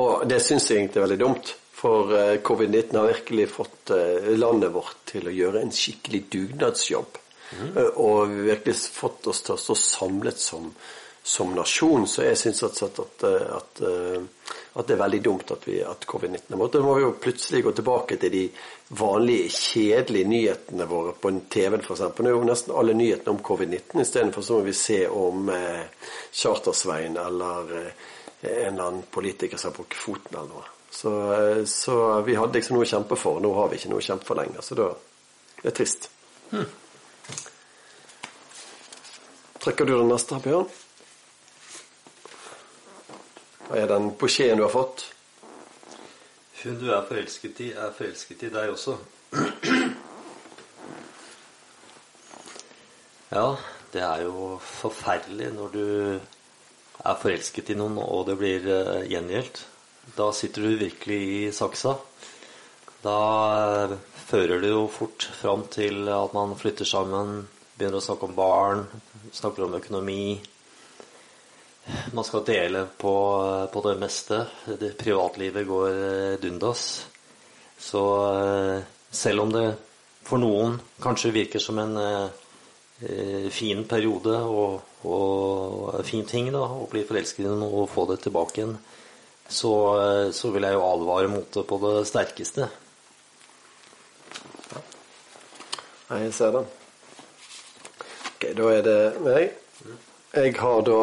S2: Og det syns jeg egentlig er veldig dumt. For eh, covid-19 har virkelig fått eh, landet vårt til å gjøre en skikkelig dugnadsjobb. Mm. Og virkelig fått oss til å stå samlet som, som nasjon. Så jeg syns at, at, at, at, at det er veldig dumt at, vi- at covid-19 er borte. Da må vi jo plutselig gå tilbake til de vanlige, kjedelige nyhetene våre på TV-en f.eks. Nå er jo nesten alle nyhetene om covid-19. Istedenfor så må vi se om eh, Chartersveien eller eh, en eller annen politiker som har brukket foten eller noe. Så, eh, så vi hadde liksom noe å kjempe for. Nå har vi ikke noe å kjempe for lenger. Så da det er trist. Trekker du den neste, Bjørn? Hva er den beskjeden du har fått?
S1: Hun du er forelsket i, er forelsket i deg også. Ja, det er jo forferdelig når du er forelsket i noen, og det blir eh, gjengjeldt. Da sitter du virkelig i saksa. Da eh, fører det jo fort fram til at man flytter sammen, begynner å snakke om barn, snakker om økonomi. Man skal dele på, på det meste. Det privatlivet går eh, dundas. Så eh, selv om det for noen kanskje virker som en eh, eh, fin periode og, og en fin ting da, å bli forelsket i noen og få det tilbake igjen, så, så vil jeg jo advare mot det på det sterkeste.
S2: Nei, jeg ser den. Ok, da er det meg. Jeg har da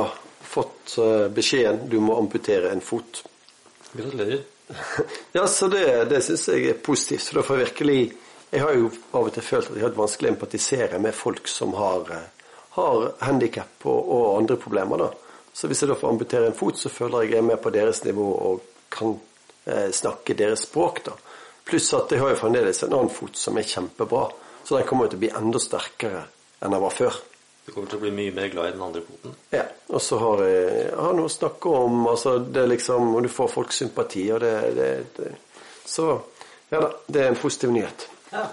S2: fått eh, beskjeden du må amputere en fot.
S1: Gratulerer.
S2: Ja, så det, det syns jeg er positivt. Så da får jeg virkelig Jeg har jo av og til følt at jeg har hatt vanskelig å empatisere med folk som har, eh, har handikap og, og andre problemer. da. Så hvis jeg da får amputere en fot, så føler jeg jeg er med på deres nivå og kan eh, snakke deres språk. da. Pluss at jeg har jo fremdeles en annen fot som er kjempebra. Så den kommer jo til å bli enda sterkere enn den var før.
S1: Du kommer til å bli mye mer glad i den andre poten.
S2: Ja, og så har jeg, jeg har noe å snakke om. altså det er liksom, og Du får folks sympati, og det, det, det Så ja da, det er en positiv nyhet.
S1: Ja.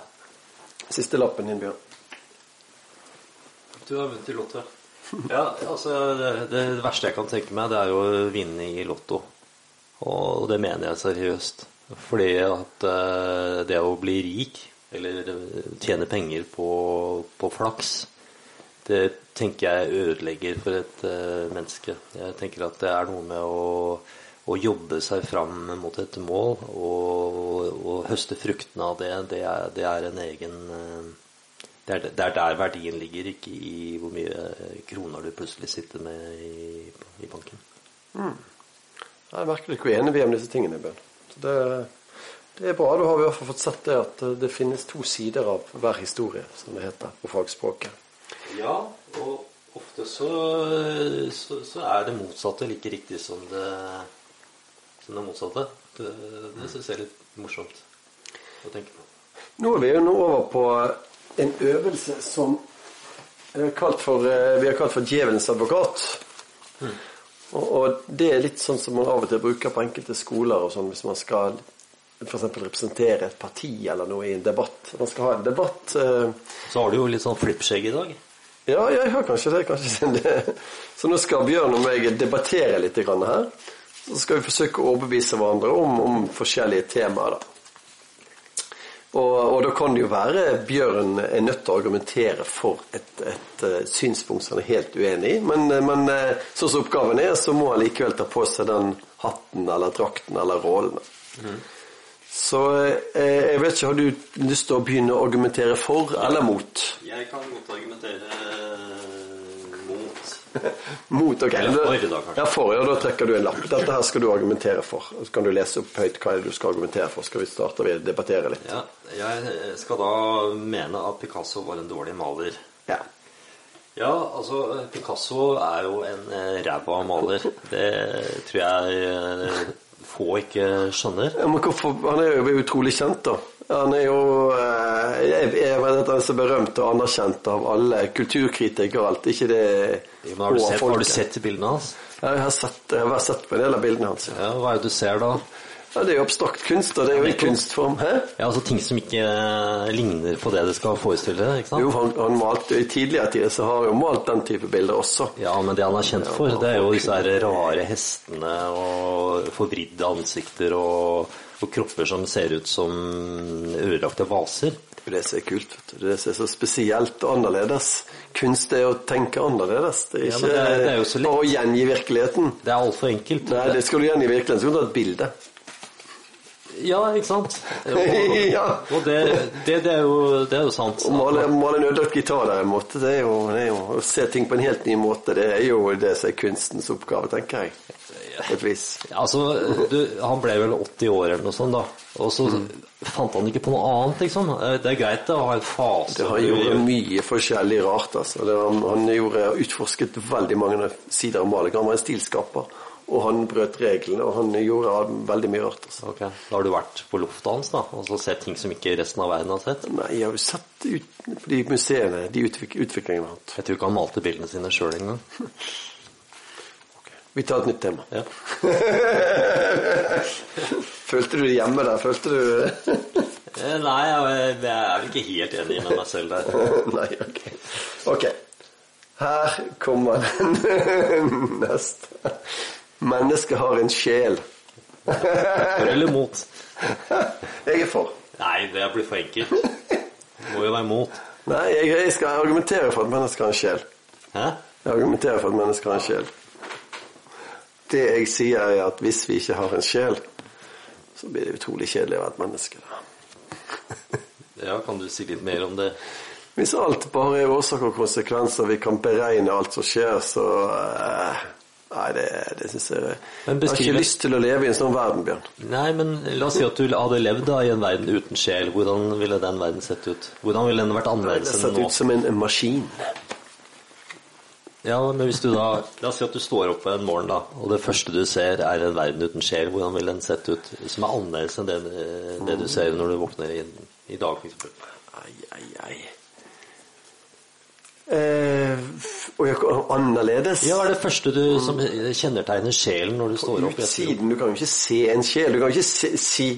S2: Siste lappen din, Bjørn.
S1: Du har vunnet i Lotto. Ja, altså det, det verste jeg kan tenke meg, det er jo å vinne i Lotto. Og det mener jeg seriøst. Fordi at eh, det å bli rik, eller eh, tjene penger på, på flaks, det tenker jeg ødelegger for et uh, menneske. Jeg tenker at det er noe med å, å jobbe seg fram mot et mål og, og høste fruktene av det. Det er, det er en egen uh, Det er, det er der verdien ligger, ikke i hvor mye kroner du plutselig sitter med i, i banken.
S2: Jeg merker ikke hvor enige vi er om disse tingene, Bjørn. Det, det er bra. Da har vi i hvert fall fått sett det at det finnes to sider av hver historie, som det heter på fagspråket.
S1: Ja, og ofte så, så, så er det motsatte like riktig som det, som det motsatte. Det, det syns jeg er litt morsomt å tenke på.
S2: Nå er vi jo nå over på en øvelse som vi har kalt for, eh, vi har kalt for djevelens advokat. Og, og det er litt sånn som man av og til bruker på enkelte skoler og sånn, hvis man skal f.eks. representere et parti eller noe i en debatt. Man skal ha en debatt eh,
S1: Så har du jo litt sånn flippskjegg i dag.
S2: Ja, jeg har kanskje det. kanskje det. Så nå skal Bjørn og meg debattere litt her. Så skal vi forsøke å overbevise hverandre om, om forskjellige temaer. da. Og, og da kan det jo være Bjørn er nødt til å argumentere for et, et, eh, synspunkt som han er helt uenig i. Men, eh, men eh, sånn som oppgaven er, så må han likevel ta på seg den hatten eller drakten eller rollen. Så eh, jeg vet ikke, har du lyst til å begynne å argumentere for eller mot?
S1: Jeg kan godt argumentere mot.
S2: Mot, ok.
S1: Eller for, da, kanskje.
S2: Ja, for, ja, da trekker du en lapp. Dette her skal du argumentere for. Så kan du lese opp høyt hva du skal argumentere for. Skal vi starte ved å debattere litt?
S1: Ja, jeg skal da mene at Picasso var en dårlig maler.
S2: Ja.
S1: Ja, altså Picasso er jo en eh, ræva maler. Det tror jeg eh, få ikke skjønner.
S2: Ja, men hvorfor? Han er jo utrolig kjent, da. Han er jo eh, Jeg, jeg vet at han er så berømt og anerkjent av alle kulturkritikere og alt. Ikke det
S1: ja, har, du sett, har du sett bildene hans?
S2: Jeg har sett, jeg har sett på en del av bildene hans. Ja.
S1: Ja, Hva er det du ser da?
S2: Ja, det er jo abstrakt kunst, og det er jo i kunstform. Hæ?
S1: Ja, altså Ting som ikke eh, ligner på det det skal forestille. ikke sant?
S2: Jo, han, han malte I tidligere tider så har han jo malt den type bilder også.
S1: Ja, men det han er kjent for, det er jo disse her rare hestene og forvridde ansikter og, og kropper som ser ut som ødelagte vaser.
S2: Det som er kult. vet du. Det som er så spesielt og annerledes. Kunst er å tenke annerledes. Det er ikke
S1: ja, det er- det er jo så lett.
S2: bare å gjengi virkeligheten.
S1: Det er altfor enkelt.
S2: Nei, det skal du gjengi virkeligheten, så kan du ta et bilde.
S1: Ja, ikke sant? Og,
S2: ja.
S1: og det, det, det, er jo, det er jo sant.
S2: Å male, male en ødelagt gitar derimot, det er, jo, det er jo å se ting på en helt ny måte. Det er jo det som er kunstens oppgave, tenker jeg.
S1: Ja, Altså, du, Han ble vel 80 år eller noe sånt, da. Og så
S2: Mm.
S1: fant han ikke på noe annet, liksom. Det er greit å ha en fase
S2: Det, han gjorde mye forskjellig rart. Altså. Det, han, han gjorde, utforsket veldig mange sider av maling. Han var en stilskaper, og han brøt reglene, og han gjorde veldig mye rart. Altså.
S1: Okay. Da har du vært på loftet hans da, og så sett ting som ikke resten av verden har sett?
S2: Nei, jeg har jo sett ut på de museene, de utvik utviklingene hatt.
S1: Jeg tror ikke han malte bildene sine sjøl engang.
S2: Vi tar et nytt tema.
S1: Ja.
S2: Følte du det hjemme der? Følte du
S1: Eh, Nei, jeg, jeg er vel ikke helt enig med meg selv der.
S2: Nei, ok. Ok. Her kommer den neste. Mennesket har en sjel.
S1: For eller mot?
S2: Jeg er for.
S1: Nei, det blir for enkelt. Det må jo være mot.
S2: Nei, jeg, jeg skal argumentere for at mennesket har en sjel.
S1: Hæ?
S2: Jeg argumenterer for at mennesket har en sjel. Det jeg sier, er at hvis vi ikke har en sjel, så blir det utrolig kjedelig å være et menneske. Da.
S1: Ja, kan du si litt mer om det?
S2: Hvis alt bare er årsak og konsekvenser, vi kan beregne alt som skjer, så eh, Nei, det, det syns jeg
S1: Men
S2: Jeg har ikke lyst til å leve i en sånn verden, Bjørn.
S1: Nei, men la oss si at du hadde levd da i en verden uten sjel. Hvordan ville den verden sett ut? Hvordan ville den vært annerledes enn nå?
S2: ut som en, en maskin.
S1: Ja, men hvis du da La oss si at du står opp en morgen, da, og det første du ser, er en verden uten sjel. Hvordan ville den sett ut? Som er annerledes enn det, det du ser når du våkner i, i dag, f.eks.
S2: Ai, ai, ai. Eh, og jeg, annerledes?
S1: Ja, hva er det første du som kjennetegner sjelen når du står opp?
S2: Siden. Du kan jo ikke se en sjel. Du kan jo ikke se, si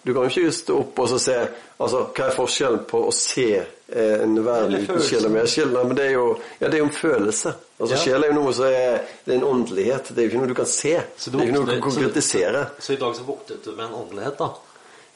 S2: Du kan jo ikke stå opp og se Altså, hva er forskjellen på å se eh, en verden uten sjel og med sjel? Nei, men det er jo Ja, det er en følelse. Altså,
S1: Ja.
S2: Sjel er jo noe som er Det er en åndelighet. Det er jo ikke noe du kan se. Det er ikke noe du kan konkretisere.
S1: Så, så i dag så voktet du med en åndelighet, da?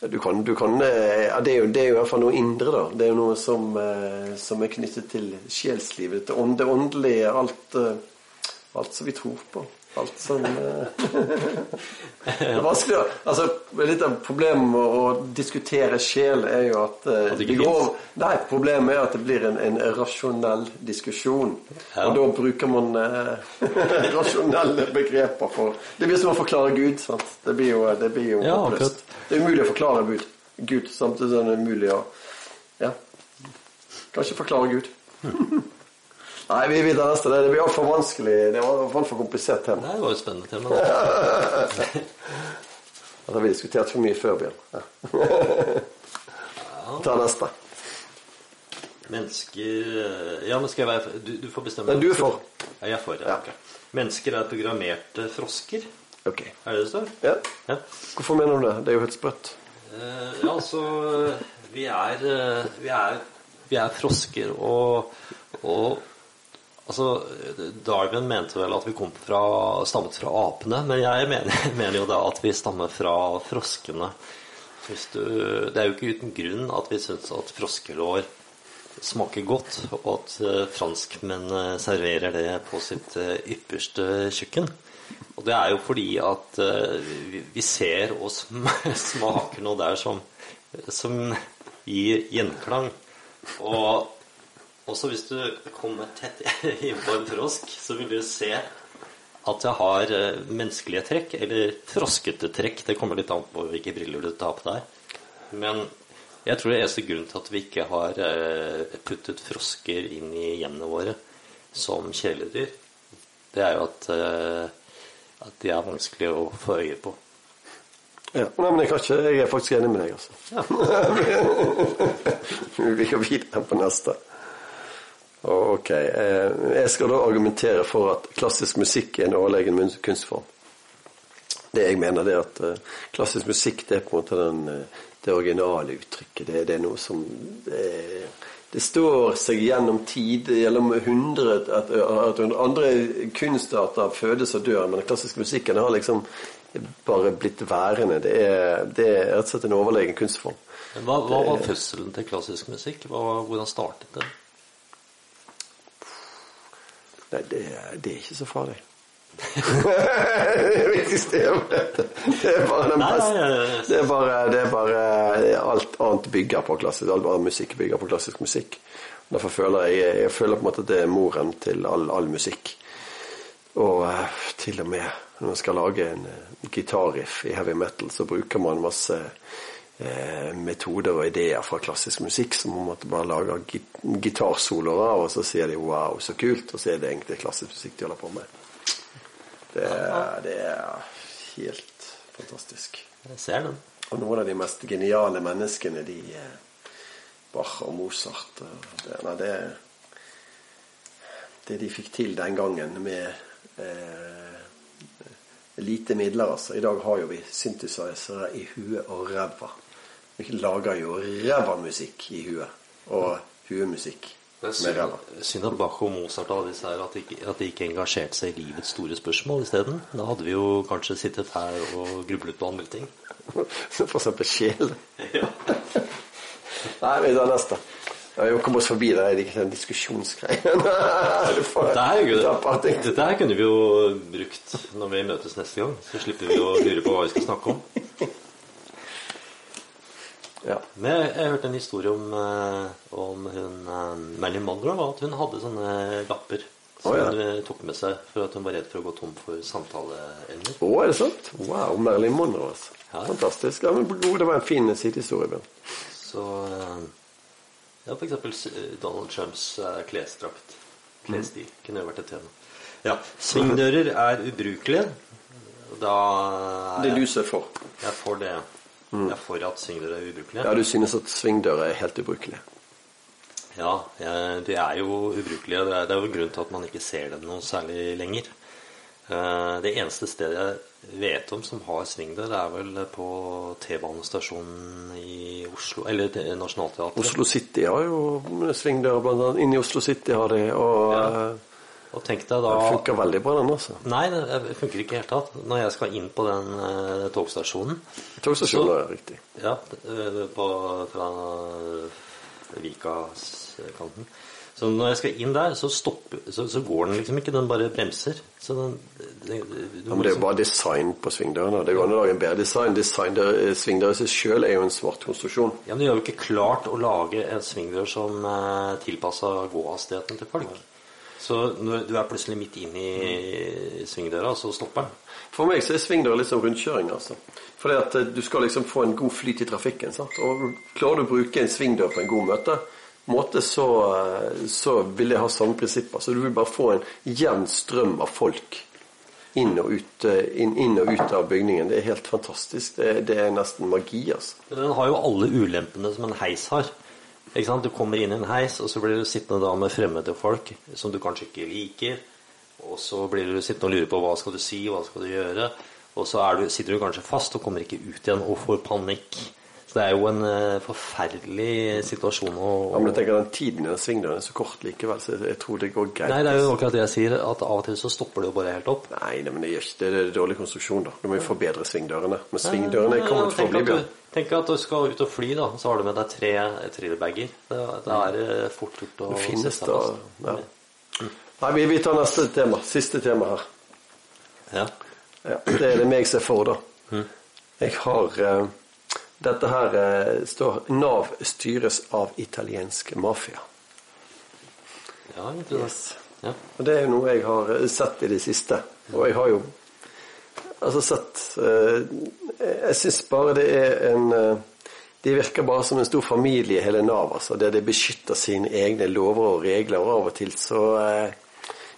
S2: Du kan, du kan eh, ja, det, er jo, det er jo i hvert fall noe indre, da. Det er jo noe som, eh, som er knyttet til sjelslivet. Det åndelige, alt, eh, alt som vi tror på. Alt sånn Det er vanskelig å Altså, litt av problemet med å diskutere sjel er jo at, eh,
S1: At det
S2: går Nei, problemet er at det blir en, en rasjonell diskusjon.
S1: Ja.
S2: Og da bruker man eh, rasjonelle begreper for Det blir som å forklare Gud, sant. Det blir jo, det blir jo
S1: Ja,
S2: håpløst. Det er umulig å forklare Gud, Gud samtidig som det er umulig å Ja. Kanskje forklare Gud. Nei, vi videre neste. Det blir altfor vanskelig. Det var altfor komplisert tema.
S1: Det var jo spennende tema. da.
S2: At har vi diskutert for mye før, Bjørn. Ja. Ta neste.
S1: Mennesker eh, Ja, men skal jeg være Du, du får bestemme.
S2: Men du er for.
S1: Ja, jeg er for. Ja.
S2: Ja.
S1: ok. Mennesker er programmerte frosker.
S2: Ok.
S1: Er det det står?
S2: Ja.
S1: Ja.
S2: Hvorfor mener du det? Det er jo helt sprøtt.
S1: Eh, ja, altså Vi er eh, Vi er, vi er frosker, og, og Altså, Darwin mente vel at vi fra, stammet fra apene, men jeg mener, mener jo da at vi stammer fra froskene. Du, det er jo ikke uten grunn at vi syns at froskelår smaker godt, og at eh, franskmenn serverer det på sitt eh, ypperste kjøkken. Og det er jo fordi at eh, vi ser og smaker noe der som, som gir gjenklang. Og også hvis du kommer tett innpå en frosk, så vil du se at jeg har eh, menneskelige trekk, eller froskete trekk. Det kommer litt an på hvilke briller du tar på deg. Men jeg tror det eneste grunnen til at vi ikke har eh, puttet frosker inn i hjemmene våre som kjæledyr, det er jo at, eh, at de er vanskelig å få øye på.
S2: Ja. Nei, men jeg, ikke, jeg er faktisk enig med deg, altså.
S1: Ja.
S2: Vi går videre på neste. Ok. eh, Jeg skal da argumentere for at klassisk musikk er en overlegen kunstform. Det jeg mener, det er at eh, klassisk musikk det er på en måte den, eh, det originale uttrykket. Det, det er noe som det, det står seg gjennom tid, gjennom hundre at, at Andre kunstarter fødes og dør, men den klassiske musikken har liksom bare blitt værende. Det er, det er rett og slett en overlegen kunstform.
S1: Hva, hva var fødselen til klassisk musikk? Hva, hvordan startet det?
S2: Nei, det, det er ikke så farlig. det viktigste er. Det er bare den beste.
S1: nei, nei.
S2: Det er bare, det er bare Alt annet bygger på klassisk Alt annet musikk bygger på klassisk musikk. Derfor føler jeg Jeg føler på en måte at det er moren til all, all musikk. Og eh, til og med når man skal lage en uh, gitarriff i heavy metal, så bruker man masse eh, metoder og ideer fra klassisk musikk som hun måtte bare lage git gitarsoloer av, og så sier de 'wow, så kult', og så er det egentlig klassisk musikk de holder på med. Det det er helt fantastisk.
S1: Jeg ser den.
S2: Og noen av de mest geniale menneskene, de eh, Bach og Mozart det, nei, det, det de fikk til den gangen med eh, lite midler, altså. I dag har jo vi synthesizere i huet og ræva. Vi lager jo ræva musikk i huet. Og huemusikk med ræva.
S1: synd, at Bach og Mozart og disse her, at de, ikke, at de ikke engasjerte seg i livets store spørsmål isteden. Da hadde vi jo kanskje sittet her og grublet på andre ting.
S2: For eksempel sjel.
S1: Ja.
S2: Nei, vi tar neste. Vi kommer oss forbi det. Den diskusjonsgreien.
S1: Dette her kunne vi jo brukt når vi møtes neste gang. Så slipper vi å lure på hva vi skal snakke om.
S2: Ja.
S1: Men jeg, jeg hørte en historie om, eh, om hun eh, Marilyn Monroe. At hun hadde sånne lapper som
S2: oh, ja.
S1: hun eh, tok med seg for at hun var redd for å gå tom for samtaleemner.
S2: Å, er det sant? Wow, Marilyn Monroe, altså.
S1: Ja.
S2: Fantastisk. Ja, men Det var en fin sidehistorie, Bjørn.
S1: Så Ja, for eksempel Donald Trumps klesdrakt. Klesstil kunne jo vært et tema. Ja. Svingdører er ubrukelige. Da er
S2: Det du ser er for.
S1: jeg er for det. Jeg er for at svingdører er ubrukelige.
S2: Ja, du synes at svingdører er helt ubrukelige.
S1: Ja, de er jo ubrukelige. Det er, det er jo grunn til at man ikke ser dem noe særlig lenger. Eh, Det eneste stedet jeg vet om som har svingdør, er vel på T-banestasjonen i Oslo. Eller Nationaltheatret.
S2: Oslo City har jo svingdører, blant annet. Inne i Oslo City har de, og
S1: Ja.
S2: Eh,
S1: Og tenk deg da
S2: det funker veldig bra, den, altså.
S1: Nei, det funker ikke i det hele tatt. Når jeg skal inn på den eh, togstasjonen
S2: Togstasjonen er riktig.
S1: Ja, eh, på, fra Vikas-kanten. Så når jeg skal inn der, så, stopper, så, så går den liksom ikke. Den bare bremser. Så den, den,
S2: Ja, men det er jo bare design på svingdørene. Det går an å lage en bedre design. design der, eh, svingdør i seg sjøl er jo en svart konstruksjon.
S1: Ja, men De har jo ikke klart å lage en svingdør som er tilpassa gåhastigheten til folk. Så når du er plutselig midt inn i svingdøra, så stopper den.
S2: For meg så er svingdøra litt som rundkjøring. altså. Fordi at eh, Du skal liksom få en god flyt i trafikken. sant? Og Klarer du å bruke en svingdør på en god møte, måte, så, eh, så vil det ha samme prinsipper. Så du vil bare få en jevn strøm av folk inn og ut, eh, inn, inn og ut av bygningen. Det er helt fantastisk. Det, det er nesten magi. altså.
S1: Den har jo alle ulempene som en heis har. Du kommer inn i en heis, og så blir du sittende da med fremmede folk som du kanskje ikke liker. Og så blir du sittende og lure på hva skal du si, hva skal du gjøre. Og så du, sitter du kanskje fast og kommer ikke ut igjen og får panikk. Det er jo en eh, forferdelig situasjon å
S2: Ja, men jeg tenker den tiden den svingdøren er så kort likevel, så jeg, tror det går greit.
S1: Nei, det er jo akkurat det jeg sier, at av og til så stopper det jo bare helt opp.
S2: Nei, nei, men det gjør ikke det. Er dårlig konstruksjon, da. Du må jo forbedre svingdørene. Men svingdørene er kommet for å bli,
S1: at Tenk at du skal ut og fly, da. Så har du med deg tre trillebager. Det, det er eh, fort gjort å
S2: Det finnes da ja. Nei, vi, vi tar neste tema. Siste tema her.
S1: Ja.
S2: Ja, det er det meg som er for, da. Jeg har eh, Dette her eh, står Nav styres av italiensk mafia.
S1: ja, yes. Ja.
S2: Og det er jo noe jeg har eh, sett i det siste. Og jeg har jo altså sett eh, Jeg syns bare det er en eh, De virker bare som en stor familie, hele Nav, altså, der de beskytter sine egne lover og regler. Og av og til så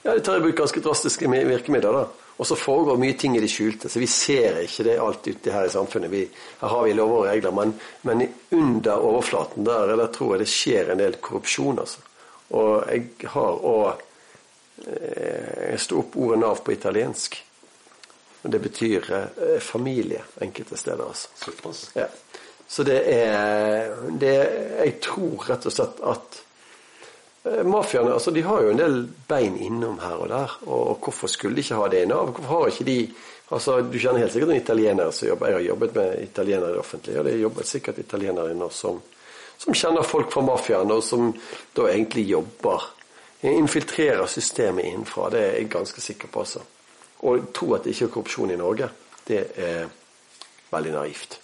S2: Ja, de tar i bruk ganske drastiske virkemidler, da. Og så foregår mye ting i det skjulte, så vi ser ikke det alt ute her i samfunnet. Vi, her har vi lover og regler, men, men under overflaten der, der tror jeg det skjer en del korrupsjon, altså. Og jeg har òg jeg sto opp ordet Nav på italiensk. Og det betyr eh, familie enkelte steder, altså.
S1: Såpass.
S2: Ja. Så det er, det er Jeg tror rett og slett at eh, mafiaene altså de har jo en del bein innom her og der. Og, hvorfor skulle de ikke ha det i? Hvorfor har ikke de altså Du kjenner helt sikkert en italienere som jobber Jeg har jobbet med italienere i det offentlige, og det jobbet sikkert italienere inne som, som kjenner folk fra mafiaen, og som da egentlig jobber Infiltrerer systemet innenfra. Det er jeg ganske sikker på. altså. Og tro at det ikke er korrupsjon i Norge, det er veldig naivt.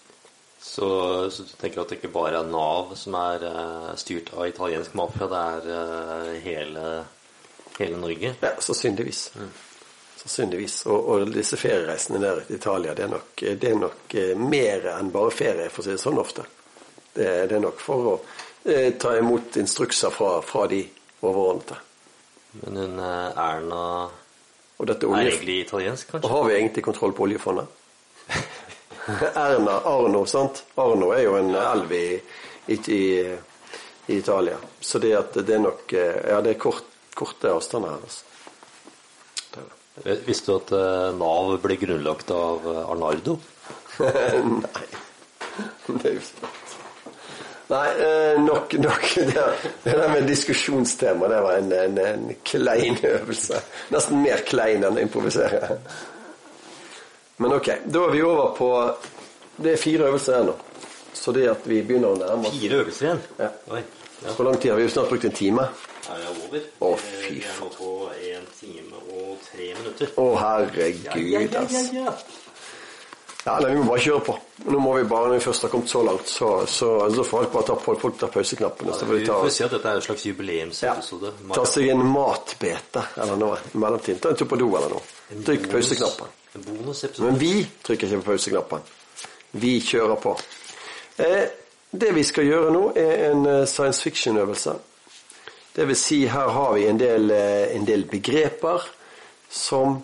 S1: Så, så du tenker at det ikke bare er Nav som er uh, styrt av italiensk mafia, det er uh, hele, hele Norge?
S2: Ja, sannsynligvis. Sannsynligvis. Og, og disse feriereisene der til Italia, det er nok, det er nok eh, mer enn bare ferie, for å si det sånn ofte. Det, det er nok for å eh, ta imot instrukser fra, fra de overordnede.
S1: Men hun Erna
S2: Og dette
S1: er egentlig italiensk, kanskje?
S2: Og har vi egentlig kontroll på oljefondet? Erna Arno, sant? Arno er jo en elv i, i, i, i Italia. Så det at det er nok eh, Ja, det er kort, korte avstander her, altså. Det.
S1: Visste du at eh, Nav ble grunnlagt av eh, Arnardo?
S2: Nei. Det er jo sant. Nei, eh, nok, nok. Det, det der med diskusjonstema, det var en, en, en klein øvelse. Nesten mer klein enn å improvisere. Men ok, da er vi over på Det er fire øvelser igjen nå. Så det at vi begynner å nærme oss
S1: Fire øvelser igjen?
S2: Ja.
S1: Oi. Ja.
S2: Hvor lang tid har vi? snart brukt en time?
S1: Er over?
S2: Å,
S1: fy
S2: fy
S1: Vi er nå på en time og tre minutter.
S2: Å, herregud, ass.
S1: ja.
S2: Ja, nei, vi må bare kjøre på. Nå må vi bare, Når vi først har kommet så langt, så, så, så får folk bare ta, folk ta pauseknappene. Så får
S1: Vi får si at dette er en slags
S2: ja, ta seg en matbete eller noe i mellomtiden. Ta en tur på do eller noe. Trykk pauseknappen. Men vi trykker ikke på pauseknappen. Vi kjører på. Eh, det vi skal gjøre nå, er en eh, science fiction-øvelse. Det vil si, her har vi en del, eh, en del begreper som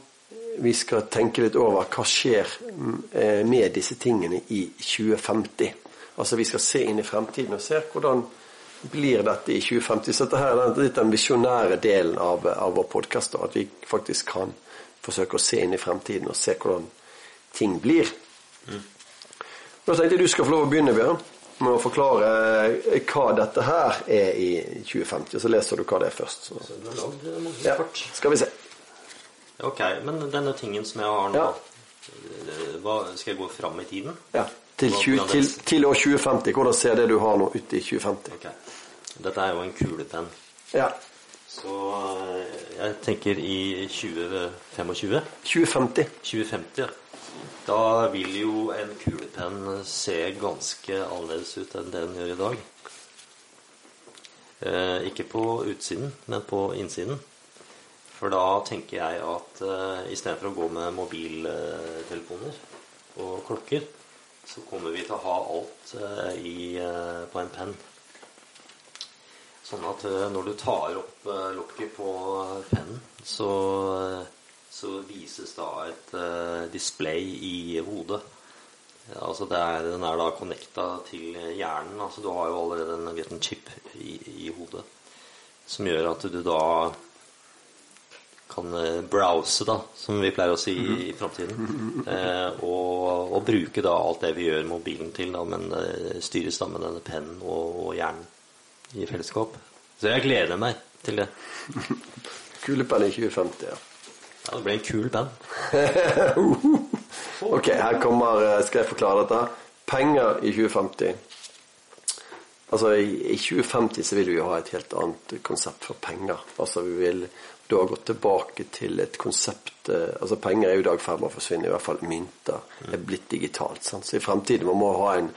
S2: vi skal tenke litt over hva skjer mm, eh, med disse tingene i 2050. Altså vi skal se inn i fremtiden og se hvordan blir dette i 2050. Så dette er litt den visjonære delen av, av vår podkast. At vi faktisk kan forsøke å se inn i fremtiden og se hvordan ting blir. Da tenkte jeg du skal få lov å begynne, Bjørn, med å forklare eh, hva dette her er i 2050. Så leser du hva det er først. Så.
S1: Du har mange
S2: Ja, skal vi se.
S1: Ok, men denne tingen som jeg har nå
S2: Ja.
S1: eh, hva, Skal jeg gå fram i tiden?
S2: Ja, til, 20, til, til år 2050. Hvordan ser det du har nå ute i 2050?
S1: Ok. Dette er jo en kulepenn.
S2: Ja.
S1: Så eh, jeg tenker i 2025
S2: 2050.
S1: 2050, ja. Da vil jo en kulepenn se ganske annerledes ut enn det den gjør i dag. Eh, ikke på utsiden, men på innsiden. For da tenker jeg at eh, istedenfor å gå med mobiltelefoner og klokker, så kommer vi til å ha alt eh, i, eh, på en penn. Sånn at eh, når du tar opp eh, lokket på pennen, så, eh, så vises da et eh, display i hodet. Altså det er, den er da connecta til hjernen. Altså du har jo allerede en liten chip i, i hodet som gjør at du da kan eh, browse, da, som vi pleier å si i framtiden. Eh, og, og bruke da alt det vi gjør mobilen til, da, men styres da med denne pennen og, og hjernen i fellesskap. Så jeg gleder meg til det.
S2: Kulepenn i 2050, ja.
S1: Ja, det blir en kul band.
S2: Ok, her kommer eh, Skal jeg forklare dette? Penger i 2050. Altså, i, i 2050 så vil vi jo ha et helt annet konsept for penger. Altså, vi vil da gå tilbake til et konsept eh, Altså, penger er jo i dag i ferd med å forsvinne. I hvert fall mynter er blitt digitalt. Sant? Så i fremtiden man må ha en,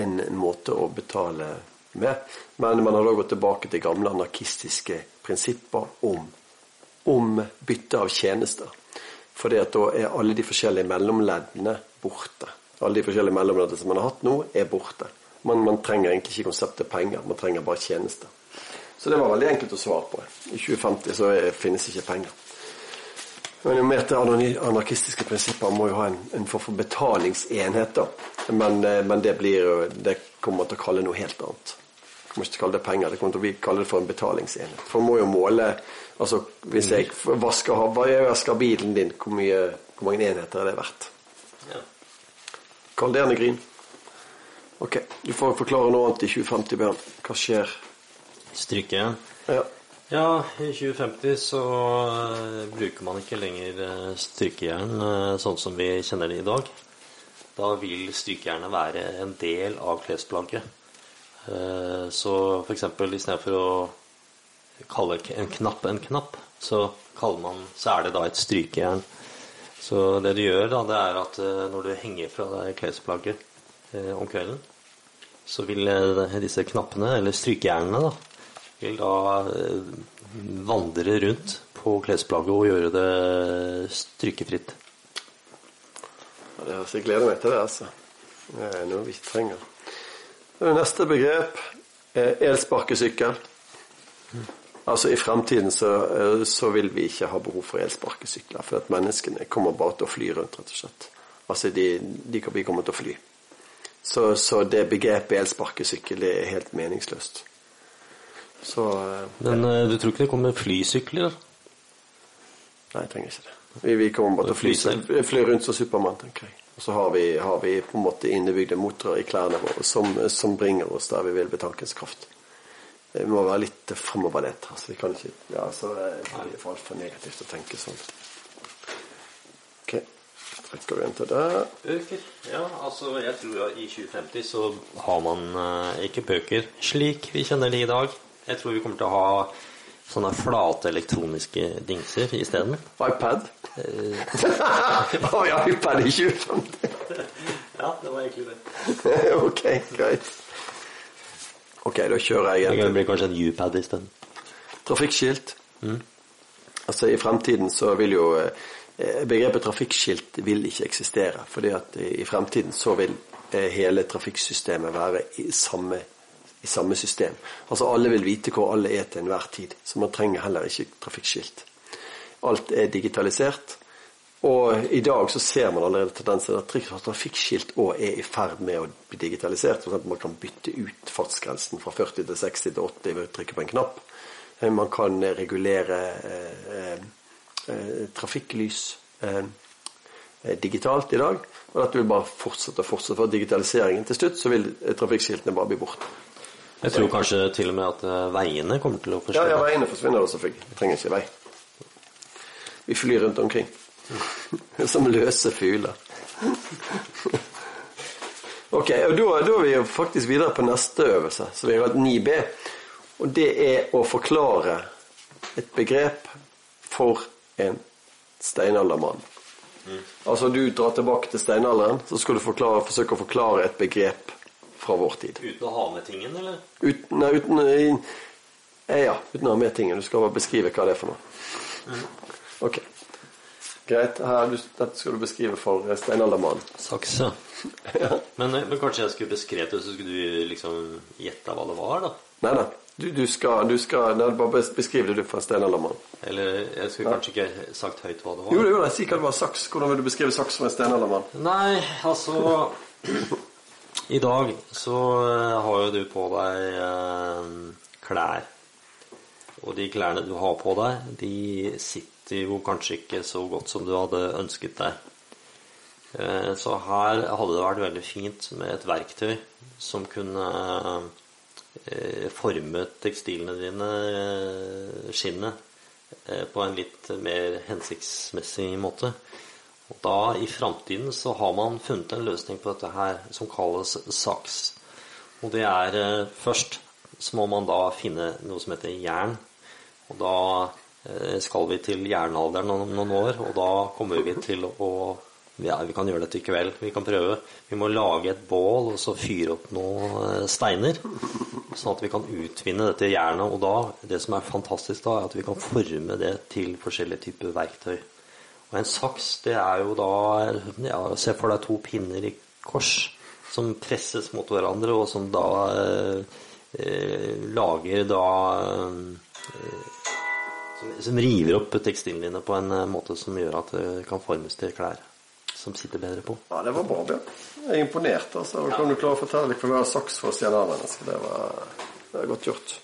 S2: en, en måte å betale med. Men man har da gått tilbake til gamle anarkistiske prinsipper om om bytte av tjenester. Fordi da er alle de forskjellige mellomleddene borte. Alle de forskjellige mellomleddene som man har hatt nå, er borte. Man, man trenger egentlig ikke konseptet penger, man trenger bare tjenester. Så det var veldig enkelt å svare på. I 2050 så er, finnes ikke penger. Men jo mer til anarkistiske prinsipper må jo ha en, en form for betalingsenhet, da. Men, eh, men det blir jo Det kommer man til å kalle noe helt annet. Jeg kommer ikke kalle det penger, det kommer til å bli, kalle det for en betalingsenhet. For man må jo måle Altså hvis jeg vasker, hva jeg vasker bilen din, hvor, mye, hvor mange enheter er det verdt?
S1: Ja.
S2: Kalderende grin. Ok, du får forklare noe annet i 2050, Bjørn. Hva skjer?
S1: Stryke igjen.
S2: Ja.
S1: Ja, i 2050 så eh, bruker man ikke lenger eh, strykejern eh, sånn som vi kjenner det i dag. Da vil strykejernet være en del av klesplagget. Eh, Så f.eks. istedenfor å kalle en knapp en knapp, så, man, så er det da et strykejern. Så det du gjør, da, det er at eh, når du henger fra deg klesplagget eh, om kvelden, så vil disse knappene, eller strykejernene, da, vil da vandre rundt på klesplagget og gjøre det strykefritt.
S2: Ja, det, altså, jeg gleder meg til det, altså. Det er noe vi trenger. Det neste begrep er elsparkesykkel. Altså I fremtiden så, eh, så vil vi ikke ha behov for elsparkesykler, for at menneskene kommer bare til å fly rundt, rett og slett. Altså de, de, vi kommer til å fly. Så, så det begrepet elsparkesykkel det er helt meningsløst. Så eh,
S1: Men ja. du tror ikke det kommer flysykler?
S2: Nei, jeg trenger ikke det. Vi, vi kommer bare til å fly,
S1: Fly
S2: fly rundt som Supermann, tenker jeg. Og så har vi, har vi på en måte innebygde motorer i klærne våre som, som bringer oss der vi vil ved tankens kraft. Vi må være litt framoverlent. Altså, vi kan ikke ja, så er Det for altfor negativt å tenke sånn. Ok, trekker vi en til det.
S1: Bøker? Ja, altså jeg tror at i 2050 så har man eh, ikke bøker slik vi kjenner de i dag. Jeg tror vi kommer til å ha sånne flate elektroniske dingser isteden.
S2: iPad. Har vi iPad i 2050?
S1: Ja, det var egentlig det.
S2: ok, greit. Ok, da kjører jeg
S1: Det
S2: igjen.
S1: blir kanskje en U-pad isteden.
S2: Trafikkskilt. Altså I fremtiden så vil jo eh, Begrepet trafikkskilt vil ikke eksistere. fordi at i i fremtiden så vil eh, hele trafikksystemet være i samme, i samme system. Altså alle vil vite hvor alle er til enhver tid. Så man trenger heller ikke trafikkskilt. Alt er digitalisert. Og i dag så ser man allerede tendenser at trafikkskilt òg er i ferd med å bli digitalisert. For man kan bytte ut fartsgrensen fra 40 til 60 til 80 ved å trykke på en knapp. Eh, Man kan regulere eh, eh, trafikklys eh, eh, digitalt i dag. Og dette vil bare fortsette og fortsette. For digitaliseringen til slutt så vil eh, trafikkskiltene bare bli borte.
S1: Jeg tror kanskje til og med at eh, veiene kommer til å forsvinne.
S2: ja, veiene forsvinner også, selvfølgelig. Vi trenger ikke vei. Vi flyr rundt omkring. Som løse fugler. Ok, og da, da er vi jo faktisk videre på neste øvelse, så vi har hatt 9B. Og det er å forklare et begrep for en steinaldermann. Altså du drar tilbake til steinalderen, så skal du forklare, forsøke å forklare et begrep fra vår tid.
S1: Uten å ha med tingen, eller?
S2: Uten, nei, uten, eh, ja, uten å ha med tingen. Du skal bare beskrive hva det er for noe. Ok. Greit. Her, du, dette skal du beskrive for eh, steinaldermannen.
S1: Sakse. ja. men, men kanskje jeg skulle beskrevet det, så skulle du liksom gjette hva det var, da?
S2: Nei, nei. Du, du skal, du skal nei, Bare beskriv det du for en steinaldermann.
S1: Eller jeg skulle kanskje ikke sagt høyt hva det var?
S2: Jo, jo, si hva det var. Saks. Hvordan vil du beskrive saks for en steinaldermann?
S1: Nei, altså I dag så eh, har jo du på deg eh, klær. Og de klærne du har på deg, de sitter jo kanskje ikke så godt som du hadde ønsket deg. Eh, så her hadde det vært veldig fint med et verktøy som kunne eh, forme tekstilene dine, skinnet, på en litt mer hensiktsmessig måte. Og da i framtiden så har man funnet en løsning på dette her som kalles saks. Og det er eh, først så må man da finne noe som heter jern. Og da eh, skal vi til jernalderen om noen år, og da kommer vi til å ja, vi kan gjøre dette i kveld. Vi kan prøve. Vi må lage et bål og så fyre opp noen eh, steiner. Sånn at vi kan utvinne dette jernet. Og da, det som er fantastisk da, er at vi kan forme det til forskjellige typer verktøy. Og en saks, det er jo da ja, Se for deg to pinner i kors som presses mot hverandre, og som da eh, lager da eh, som, som, river opp tekstilene på en eh, måte som gjør at det kan formes til klær som sitter bedre på.
S2: Ja, det var bra, Bjørn. Jeg er imponert. altså. Kan du klare å fortelle hva saks for stjernemenneske? Det var, det var godt gjort.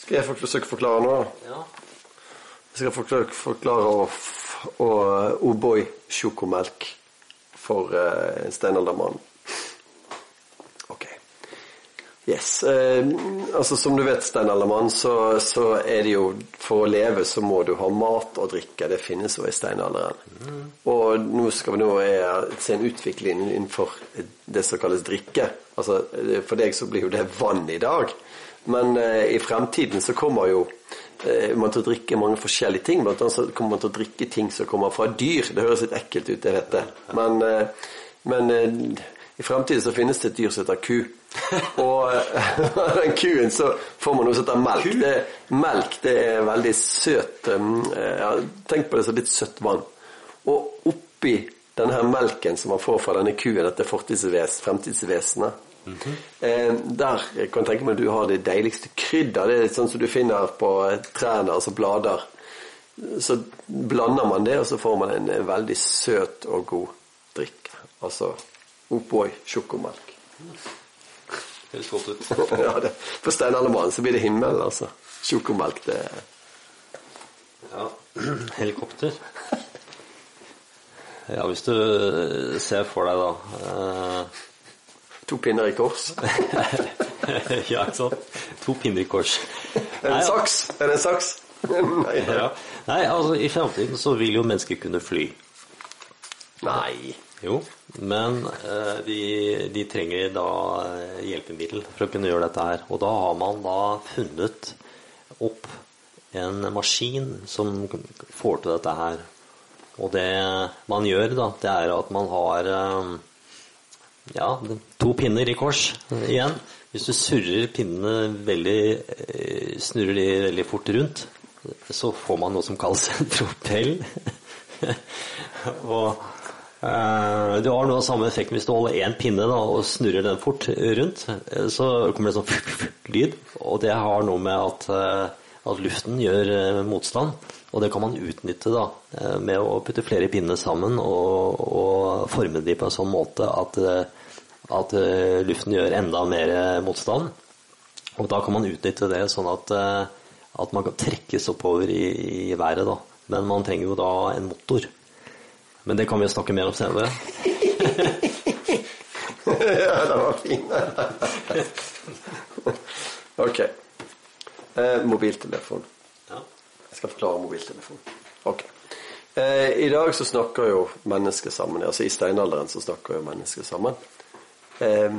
S2: Skal jeg forsøke å forklare nå?
S1: Ja.
S2: Jeg skal forklare, forklare og, og O'boy-sjokomelk for uh, steinaldermannen. Ok. Yes. Eh, altså Som du vet, steinaldermann, så, så er det jo For å leve så må du ha mat og drikke. Det finnes jo i steinalderen. Mm. Og nå skal vi nå eh, se en utvikling innenfor det som kalles drikke. Altså For deg så blir jo det vann i dag. Men eh, i fremtiden så kommer jo eh, man til å drikke mange forskjellige ting. Blant annet så kommer man til å drikke ting som kommer fra dyr. Det høres litt ekkelt ut, jeg vet det. Men, eh, men eh, i fremtiden så finnes det et dyr som heter ku. Og den kuen så får man noe som heter melk. Det, melk det er veldig søt ja, Tenk på det som litt søtt vann. Og oppi denne her melken som man får fra denne kuen, dette fortidsves, fremtidsvesenet mm -hmm. eh, Der jeg kan tenke meg at du har det deiligste krydder. Det er sånn som du finner på trærne, altså blader. Så blander man det, og så får man en veldig søt og god drikk. Altså O'boy sjokomelk.
S1: Høres godt ut.
S2: ja, det, for steinaldermannen så blir det himmel, altså. Sjokomelk, det
S1: Ja. Helikopter. Ja, hvis du ser for deg, da eh...
S2: To pinner i kors?
S1: ja, ikke sant. To pinner i kors.
S2: Er det en saks? Er det en saks?
S1: nei, ja. nei, altså i fremtiden så vil jo mennesker kunne fly.
S2: Nei.
S1: Jo, men eh, de, de, trenger da eh, hjelpemiddel for å kunne gjøre dette her. Og da har man da funnet opp en maskin som får til dette her. Og det man gjør, da, det er at man har eh, ja, to pinner i kors igjen. Hvis du surrer pinnene veldig Snurrer de veldig fort rundt, så får man noe som kalles en propell. og Eh, du har noe av samme effekt hvis du holder én pinne da, og snurrer den fort rundt. Eh, så kommer det sånn lyd, og det har noe med at, eh, at luften gjør motstand. Og det kan man utnytte da, med å putte flere pinner sammen og, og forme de på en sånn måte at, at, luften gjør enda mer motstand. Og da kan man utnytte det sånn at, at man kan trekkes oppover i, i været. Da. Men man trenger jo da en motor. Men det kan vi snakke mer om senere.
S2: ja, det var fint. ok. Eh, mobiltelefon. Jeg skal forklare mobiltelefon. Ok. Eh, I dag så snakker jo mennesker sammen. Altså i steinalderen så snakker jo mennesker sammen. Eh,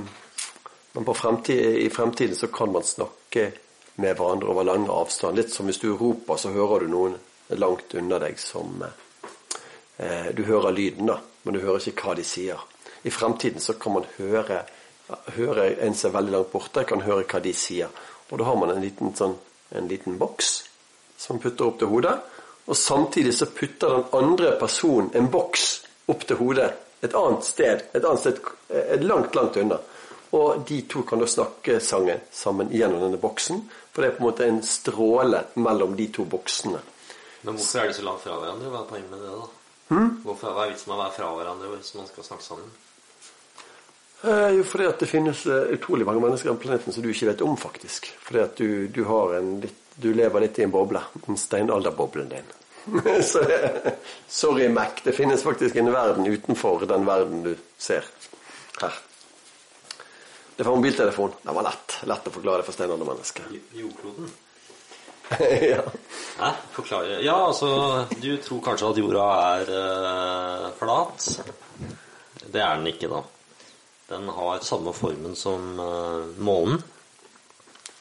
S2: men fremtid, i fremtiden så kan man snakke med hverandre over lang avstand. Litt som hvis du roper, så hører du noen langt unna deg som eh, Du hører lyden, da, men du hører ikke hva de sier. I fremtiden så kan man høre, høre en som er veldig langt borte, kan høre hva de sier. Og da har man en liten, sånn, en liten boks som putter opp til hodet. Og samtidig så putter den andre personen en boks opp til hodet et annet sted, et annet sted, et langt, langt unna. Og de to kan da snakke sangen sammen gjennom denne boksen. For det er på en måte en stråle mellom de to boksene.
S1: Men hvorfor er de så langt fra hverandre? Hva er poenget med det, da?
S2: Hmm?
S1: Hvorfor er vitsen med å være fra hverandre hvis man skal snakke sammen?
S2: Eh, jo, fordi at det finnes eh, utrolig mange mennesker på planeten som du ikke vet om, faktisk. Fordi at du, du, har en litt, du lever litt i en boble. En steinalderboblen din. Så sorry, Mac. Det finnes faktisk en verden utenfor den verden du ser her. Det var mobiltelefon. Det var lett. Lett å forklare det for steinaldermennesket.
S1: Jordkloden?
S2: ja.
S1: Hæ? Forklare Ja, altså Du tror kanskje at jorda er øh, flat. Det er den ikke, da. Den har samme formen som øh, månen.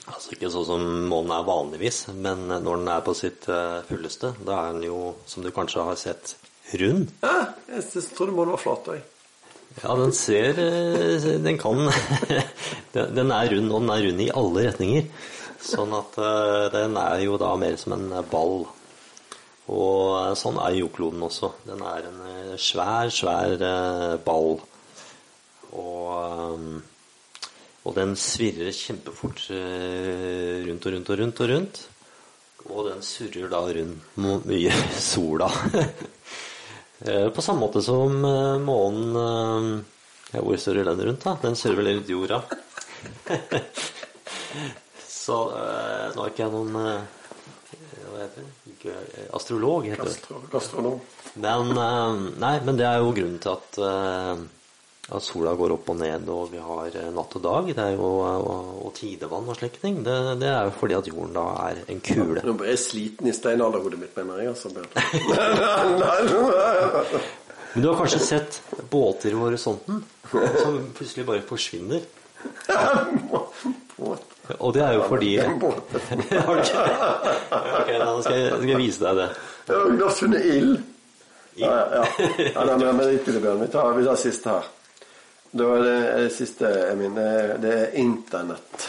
S1: Altså ikke sånn som månen er vanligvis, men når den er på sitt uh, fulleste, da er den jo, som du kanskje har sett, rund.
S2: Ja, jeg trodde månen var flat. òg.
S1: Ja, den ser Den kan Den er rund, og den er rund i alle retninger. Sånn at den er jo da mer som en ball. Og sånn er jordkloden også. Den er en svær, svær ball. Og, og den svirrer kjempefort rundt og rundt og rundt og rundt. Og den surrer da rundt mye sola. På samme måte som månen ja, Hvor surrer den rundt, da? Den surrer vel rundt jorda. Så nå er ikke jeg noen Hva heter det? Astrolog, heter det.
S2: Astrolog.
S1: Men, nei, men det er jo grunnen til at, at sola går opp og ned, og vi har natt og dag. Det er jo og, og tidevann og slike ting. Det, det, er jo fordi at jorden da er en kule.
S2: Nå ble jeg sliten i steinalderhodet mitt, mener jeg. Altså,
S1: Men du har kanskje sett båter i horisonten som plutselig bare forsvinner? Og det er jo fordi Ok, da skal jeg, skal jeg vise deg det.
S2: Ja, du har funnet ild. Ja, ja. ja nei, men men, det, Bjørn. Vi tar, vi tar siste her. Da er det, det siste, Emin. Det er internett.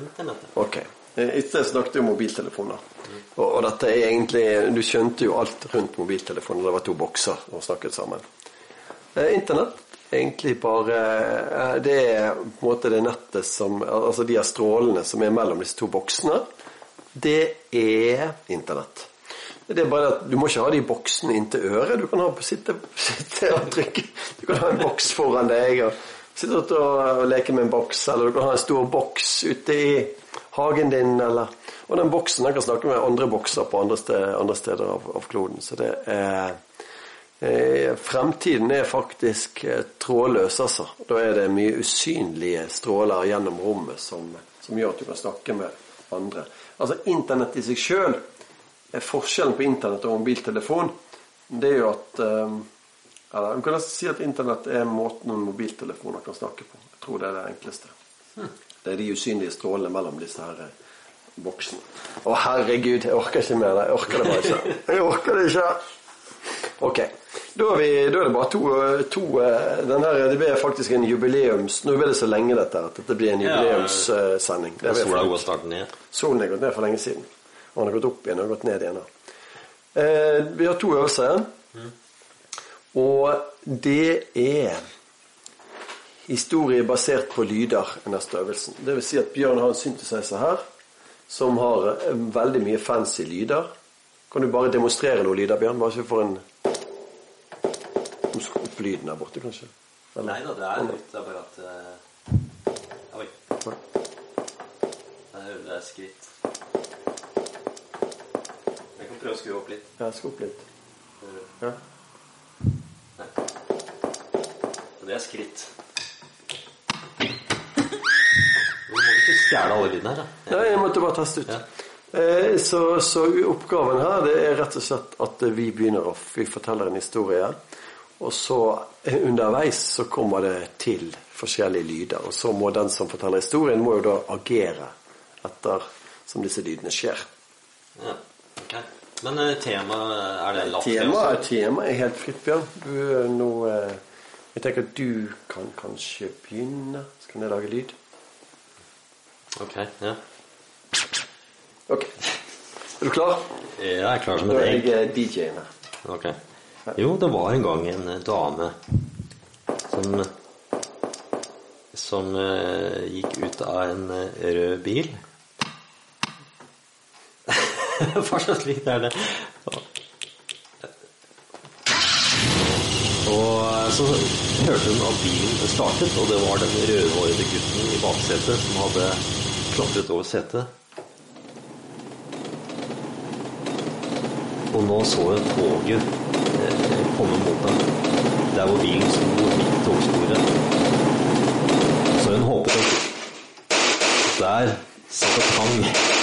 S1: Internett?
S2: Ok. I sted snakket vi om mobiltelefoner. Og, og, dette er egentlig Du skjønte jo alt rundt mobiltelefoner. Det var to bokser som snakket sammen. Internett egentlig bare Det er på en måte det nettet som Altså de her strålene som er mellom disse to boksene. Det er Internett. Det er bare at Du må ikke ha de boksene inntil øret. Du kan ha, sitte, sitte og trykke Du kan ha en boks foran deg og sitte og, og leke med en boks, eller du kan ha en stor boks ute i hagen din, eller Og den boksen den kan snakke med andre bokser på andre, sted, andre steder av, av kloden. Så det er Fremtiden er faktisk trådløs, altså. Da er det mye usynlige stråler gjennom rommet som, som gjør at du kan snakke med andre. Altså Internett i seg sjøl Forskjellen på Internett og mobiltelefon det er jo at eller, Man kan si at Internett er måten noen mobiltelefoner kan snakke på. Jeg tror det er det enkleste. Det er de usynlige strålene mellom disse her boksene. Å, herregud, jeg orker ikke mer. Jeg orker det bare ikke. Jeg orker det ikke. Ok. Da er, vi, da er det bare to, to den her, Det blir faktisk en jubileums... Nå blir det så lenge dette at dette blir en jubileumssending.
S1: Ja, sola snart ned.
S2: Solen er gått ned for lenge siden. Og han har gått opp igjen og gått ned igjen. Eh, vi har to øvelser igjen. Mm. Og det er historie basert på lyder i neste øvelsen. Det vil si at Bjørn har en synthesizer her som har veldig mye fancy lyder. Kan du bare demonstrere noen lyder, Bjørn? Bare så vi får en Husk opp lyden der borte, kanskje?
S1: Eller? Nei da, det er litt Det er bare at uh... Oi. Det er skritt. Jeg prøve å skru opp litt.
S2: Ja, skru opp litt. Ja.
S1: Og Det er skritt. Du må ikke stjele alle lydene her, da.
S2: Nei, jeg måtte bare teste ut.
S1: Ja.
S2: Eh, så, så, oppgaven her det er rett og slett at vi begynner å vi forteller en historie. Og så underveis så kommer det til forskjellige lyder. Og så må den som forteller historien, må jo da agere etter som disse lydene skjer.
S1: Ja, ok. Men tema, temaet, er det latter
S2: Temaet
S1: også?
S2: tema er helt fritt, Bjørn. Du, eh, nå, eh, jeg tenker at du kan kanskje begynne. Skal jeg lage lyd?
S1: Ok, ja.
S2: Ok. Er du klar?
S1: Ja, Jeg er klar som et egg.
S2: Nå er jeg eh, DJ-en her.
S1: Ok. Jo, det var en gang en eh, dame som som eh, gikk ut av en eh, rød bil. Hva slags er det? Og eh, så hørte hun at bilen startet, og det var den rødhårede gutten i baksetet som hadde klatret over setet. Og nå så hun toget eh, komme mot dem. Der hvor bilen sto midt i togsporet. Så hun håpet at der satt det tang.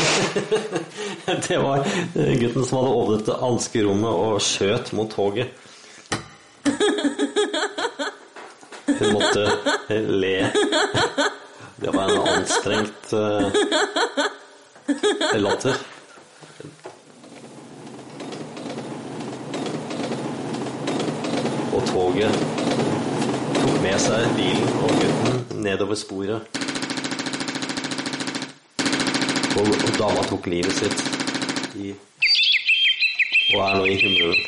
S1: det var gutten som hadde åpnet det anskerommet og skjøt mot toget. Hun måtte le. Det var en anstrengt uh, latter. Og toget tok med seg bilen og gutten nedover sporet. Og, og dama tok livet sitt i Og er nå i himmelen.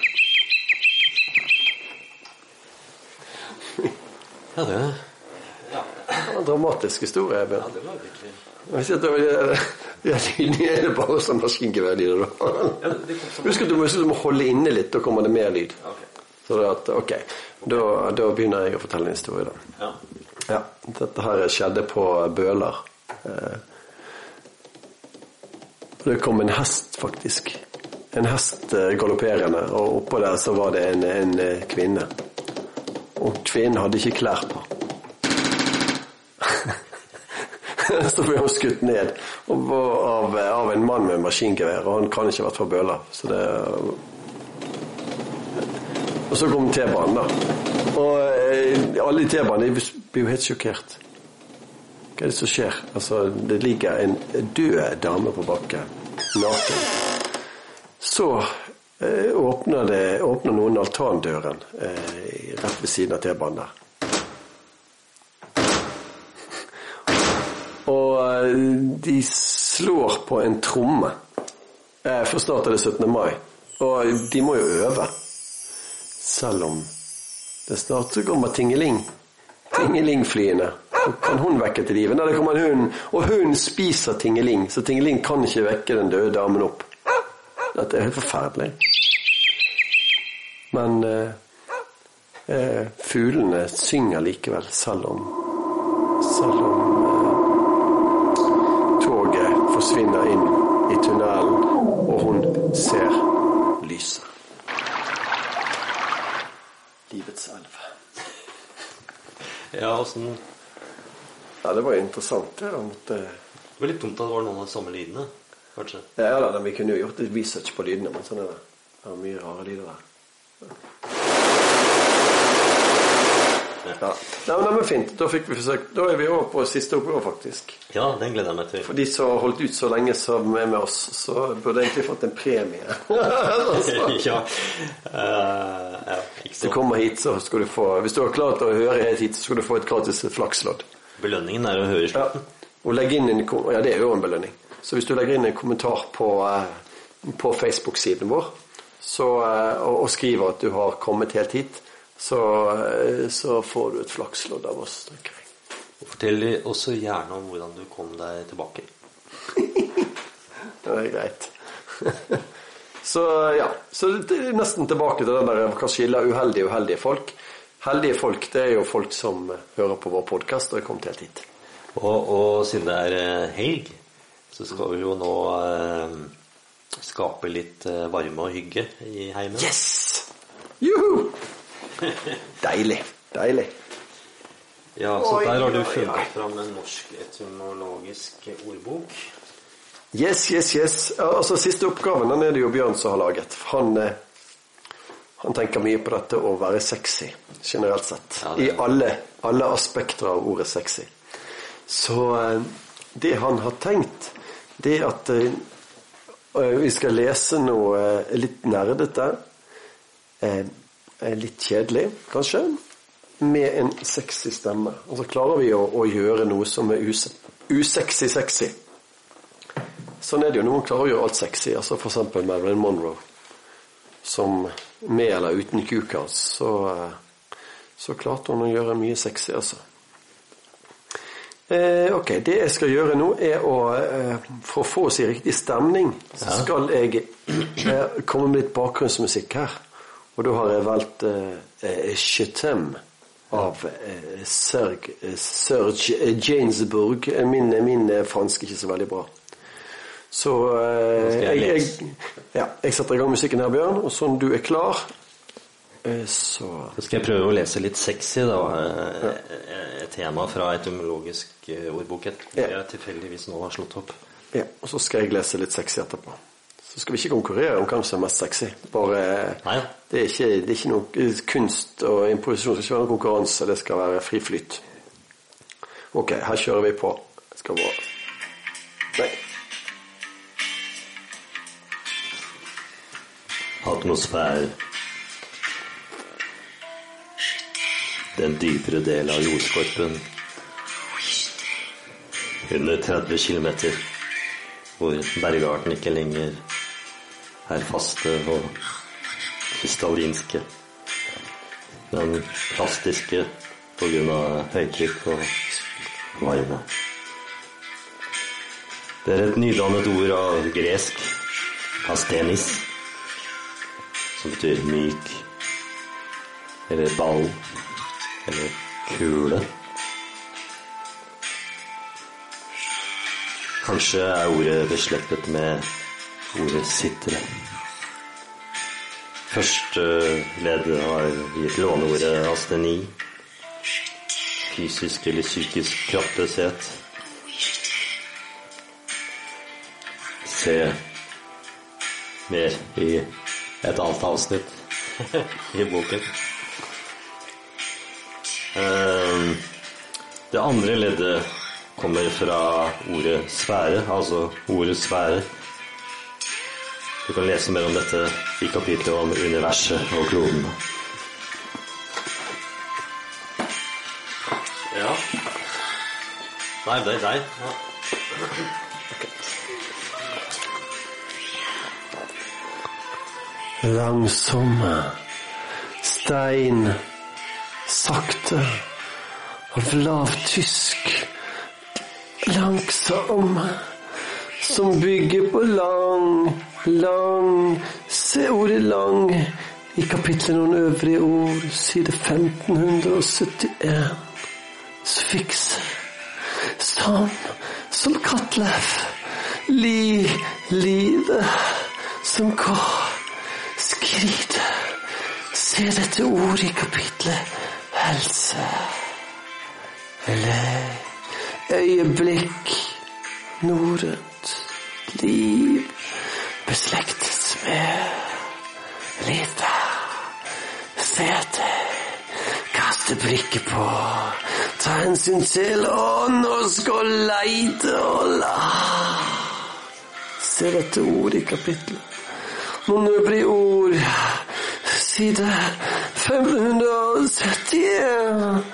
S1: Ja, det
S2: var En dramatisk historie, Ja,
S1: det var virkelig
S2: Jeg sier at det Ja, lydene er det bare sånn maskingeværlyder, Husk at du må, du må holde inne litt, da kommer det mer lyd. Så det at, ok, da, da begynner jeg å fortelle en historie, da.
S1: Ja.
S2: Ja, dette her skjedde på Bøler. Eh, Det kom en hest, faktisk. En hest eh, galopperende, og oppå der så var det en, en eh, kvinne. Og kvinnen hadde ikke klær på. så ble hun skutt ned av, av en mann med maskingevær, og han kan ikke ha vært fra Bøla. Så det og så kom T-banen, da. Og eh, alle i T-banen blir jo helt sjokkert. Hva er det som skjer? Altså, det ligger en død dame på bakken, naken. Så eh, åpner, det, åpner noen altandøren eh, rett ved siden av T-banen der. Og eh, de slår på en tromme. Eh, For snart er det 17. mai. Og de må jo øve. Selv om det snart så kommer Tingeling. Tingeling-flyene. Kan hun vekke til live? Det kommer en hund. Og hunden spiser Tingeling, så Tingeling kan ikke vekke den døde damen opp. Dette er helt forferdelig. Men eh, eh, fuglene synger likevel, selv om Selv om eh, toget forsvinner inn i tunnelen, og hun ser lyset. Livets elv.
S1: Ja, åssen
S2: Ja, det var interessant. Det, måtte...
S1: Det var litt dumt at det var noen av de samme lydene, kanskje.
S2: ja, da, Vi kunne jo gjort litt research på lydene, men sånn er det. Det er mye rare lyder der. Ja. Nei, men, fint. Da fikk vi forsøkt. Da er vi over på siste oppgave, faktisk.
S1: Ja, den gleder jeg meg til.
S2: For de som har holdt ut så lenge som er med oss, så burde egentlig fått en premie. Altså.
S1: ja. Uh, ja,
S2: Hvis du kommer hit, så skal du få Hvis du har klart å høre helt hit, så skal du få et gratis flakslodd.
S1: Belønningen er å høre
S2: Ja.
S1: slutten.
S2: Inn en Ja, det er jo en belønning. Så hvis du legger inn en kommentar på, eh, på Facebook-siden vår så, eh, og, og skriver at du har kommet helt hit, så, eh, så får du et flakslodd av oss. tenker jeg.
S1: Og Fortell også gjerne om hvordan du kom deg tilbake.
S2: Det er greit. så ja. Så det er nesten tilbake til den der hva skiller uheldige og uheldige folk. Heldige folk det er jo folk som hører på vår podkast og er kommet helt hit.
S1: Og, og siden det er eh, helg, så skal vi jo nå eh, skape litt eh, varme og hygge i heimen.
S2: Yes! Juhu! Deilig. Deilig.
S1: Ja, så
S2: Oi,
S1: der har du
S2: oi, oi.
S1: funnet fram en norsk etymologisk ordbok.
S2: Yes, yes, yes. Altså, Siste oppgaven den er det jo Bjørn som har laget. Han, eh, han tenker mye på dette å være sexy, generelt sett.
S1: Ja, det
S2: I alle, alle aspekter av ordet sexy. Så eh, det han har tenkt, det er at eh, vi skal lese noe eh, litt nerdete, litt kjedelig kanskje, med en sexy stemme. Og så klarer vi å, å gjøre noe som er us usexy-sexy. Sånn er det jo. Noen klarer å gjøre alt sexy. altså F.eks. Marilyn Monroe. Som med eller uten kukas, så, eh, så klarte hun å gjøre mye sexy, altså. Eh, ok, Det jeg skal gjøre nå, er å eh, For å få oss i riktig stemning, så skal jeg eh, komme med litt bakgrunnsmusikk her. Og da har jeg valgt eh, eh, Chetem av eh, Serge, Serge Gainsbourg. Eh, Min, min fransk er ikke så veldig bra. Så eh,
S1: jeg
S2: jeg, ja, jeg setter i gang musikken her, Bjørn. Og sånn du er klar, eh, så
S1: skal jeg prøve å lese litt sexy, da. eh, Et tema fra etymologisk ordbok et-
S2: Ja.
S1: jeg tilfeldigvis nå har slått opp.
S2: Ja, og så skal jeg lese litt sexy etterpå. Så skal vi ikke konkurrere om hvem som er mest sexy. Bare
S1: Nei.
S2: Det er ikke, det er ikke noe kunst og improvisasjon. Det skal ikke være noen konkurranse. Det skal være fri flyt. Ok, her kjører vi på. Jeg skal bare Nei.
S1: Atmosfære. Den dypere del av jordskorpen. Under 30 km, hvor bergarten ikke lenger er faste og krystallinske, men plastiske av høytrykk og varme. Det er et nydannet ord av gresk, kastenis, som betyr myk, eller ball, eller kule. Kanskje er ordet beslektet med ordet sitre. Første ledd har gitt låneordet asteni. Fysisk eller psykisk kraftløshet. Se mer i et annet avsnitt i boken. Ehm, Det andre leddet kommer fra ordet sfære, altså ordet sfære. Du kan lese mer om dette i kapitlet om universet og kloden. Ja. Nei, det er deg. Ja.
S2: Langsomme stein, sakte, av lavtysk, langsomme, som bygger på lang, lang, se ordet lang, i kapitlet noen øvrige ord, side 1571, sfikser, som, som Katlef, li, livet, som kår, skride. Se dette ordet i kapitlet helse. Eller øyeblikk, norrønt, liv, beslektet med lite. Se det, kaste blikket på, ta hensyn til, og nå skal leite og la. Se dette ordet i kapitlet. Noen øvrige ord. Side 571.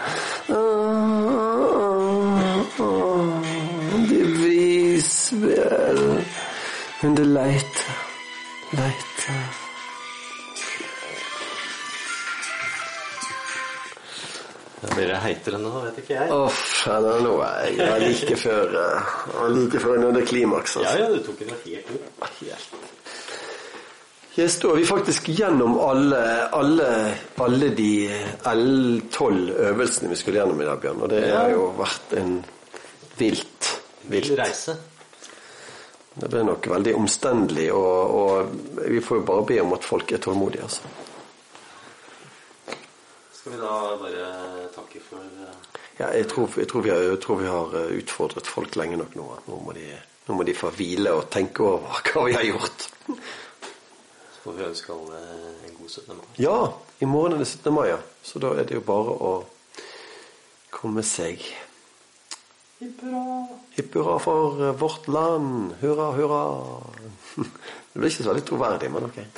S2: Det vris vel under leite, leite.
S1: Det blir det heitere nå, vet ikke jeg.
S2: Uff, ja, nå er jeg er like før eh, like før jeg nådde klimaks.
S1: Ja,
S2: Altså.
S1: ja, du tok det helt opp.
S2: Helt. Her står vi faktisk gjennom alle, alle, alle de L12 øvelsene vi skulle gjennom i dag, Bjørn. Og det har jo vært en vilt, vilt
S1: reise.
S2: Det ble nok veldig omstendelig, og, og vi får jo bare be om at folk er tålmodige, altså.
S1: Skal vi da bare takke for eh,
S2: Ja, jeg tror, jeg, tror vi har, jeg tror vi har eh, utfordret folk lenge nok nå. Nå må, de, nå må de få hvile og tenke over hva vi har gjort.
S1: Får vi ønske alle en god 17. mai.
S2: Ja, i morgen er det 17. mai, ja. Så da er det jo bare å komme seg
S1: Hipp hurra.
S2: Hipp hurra for eh, vårt land. Hurra, hurra. Det blir ikke så veldig troverdig, men ok.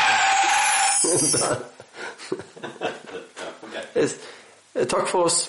S2: Eh, Takk for oss.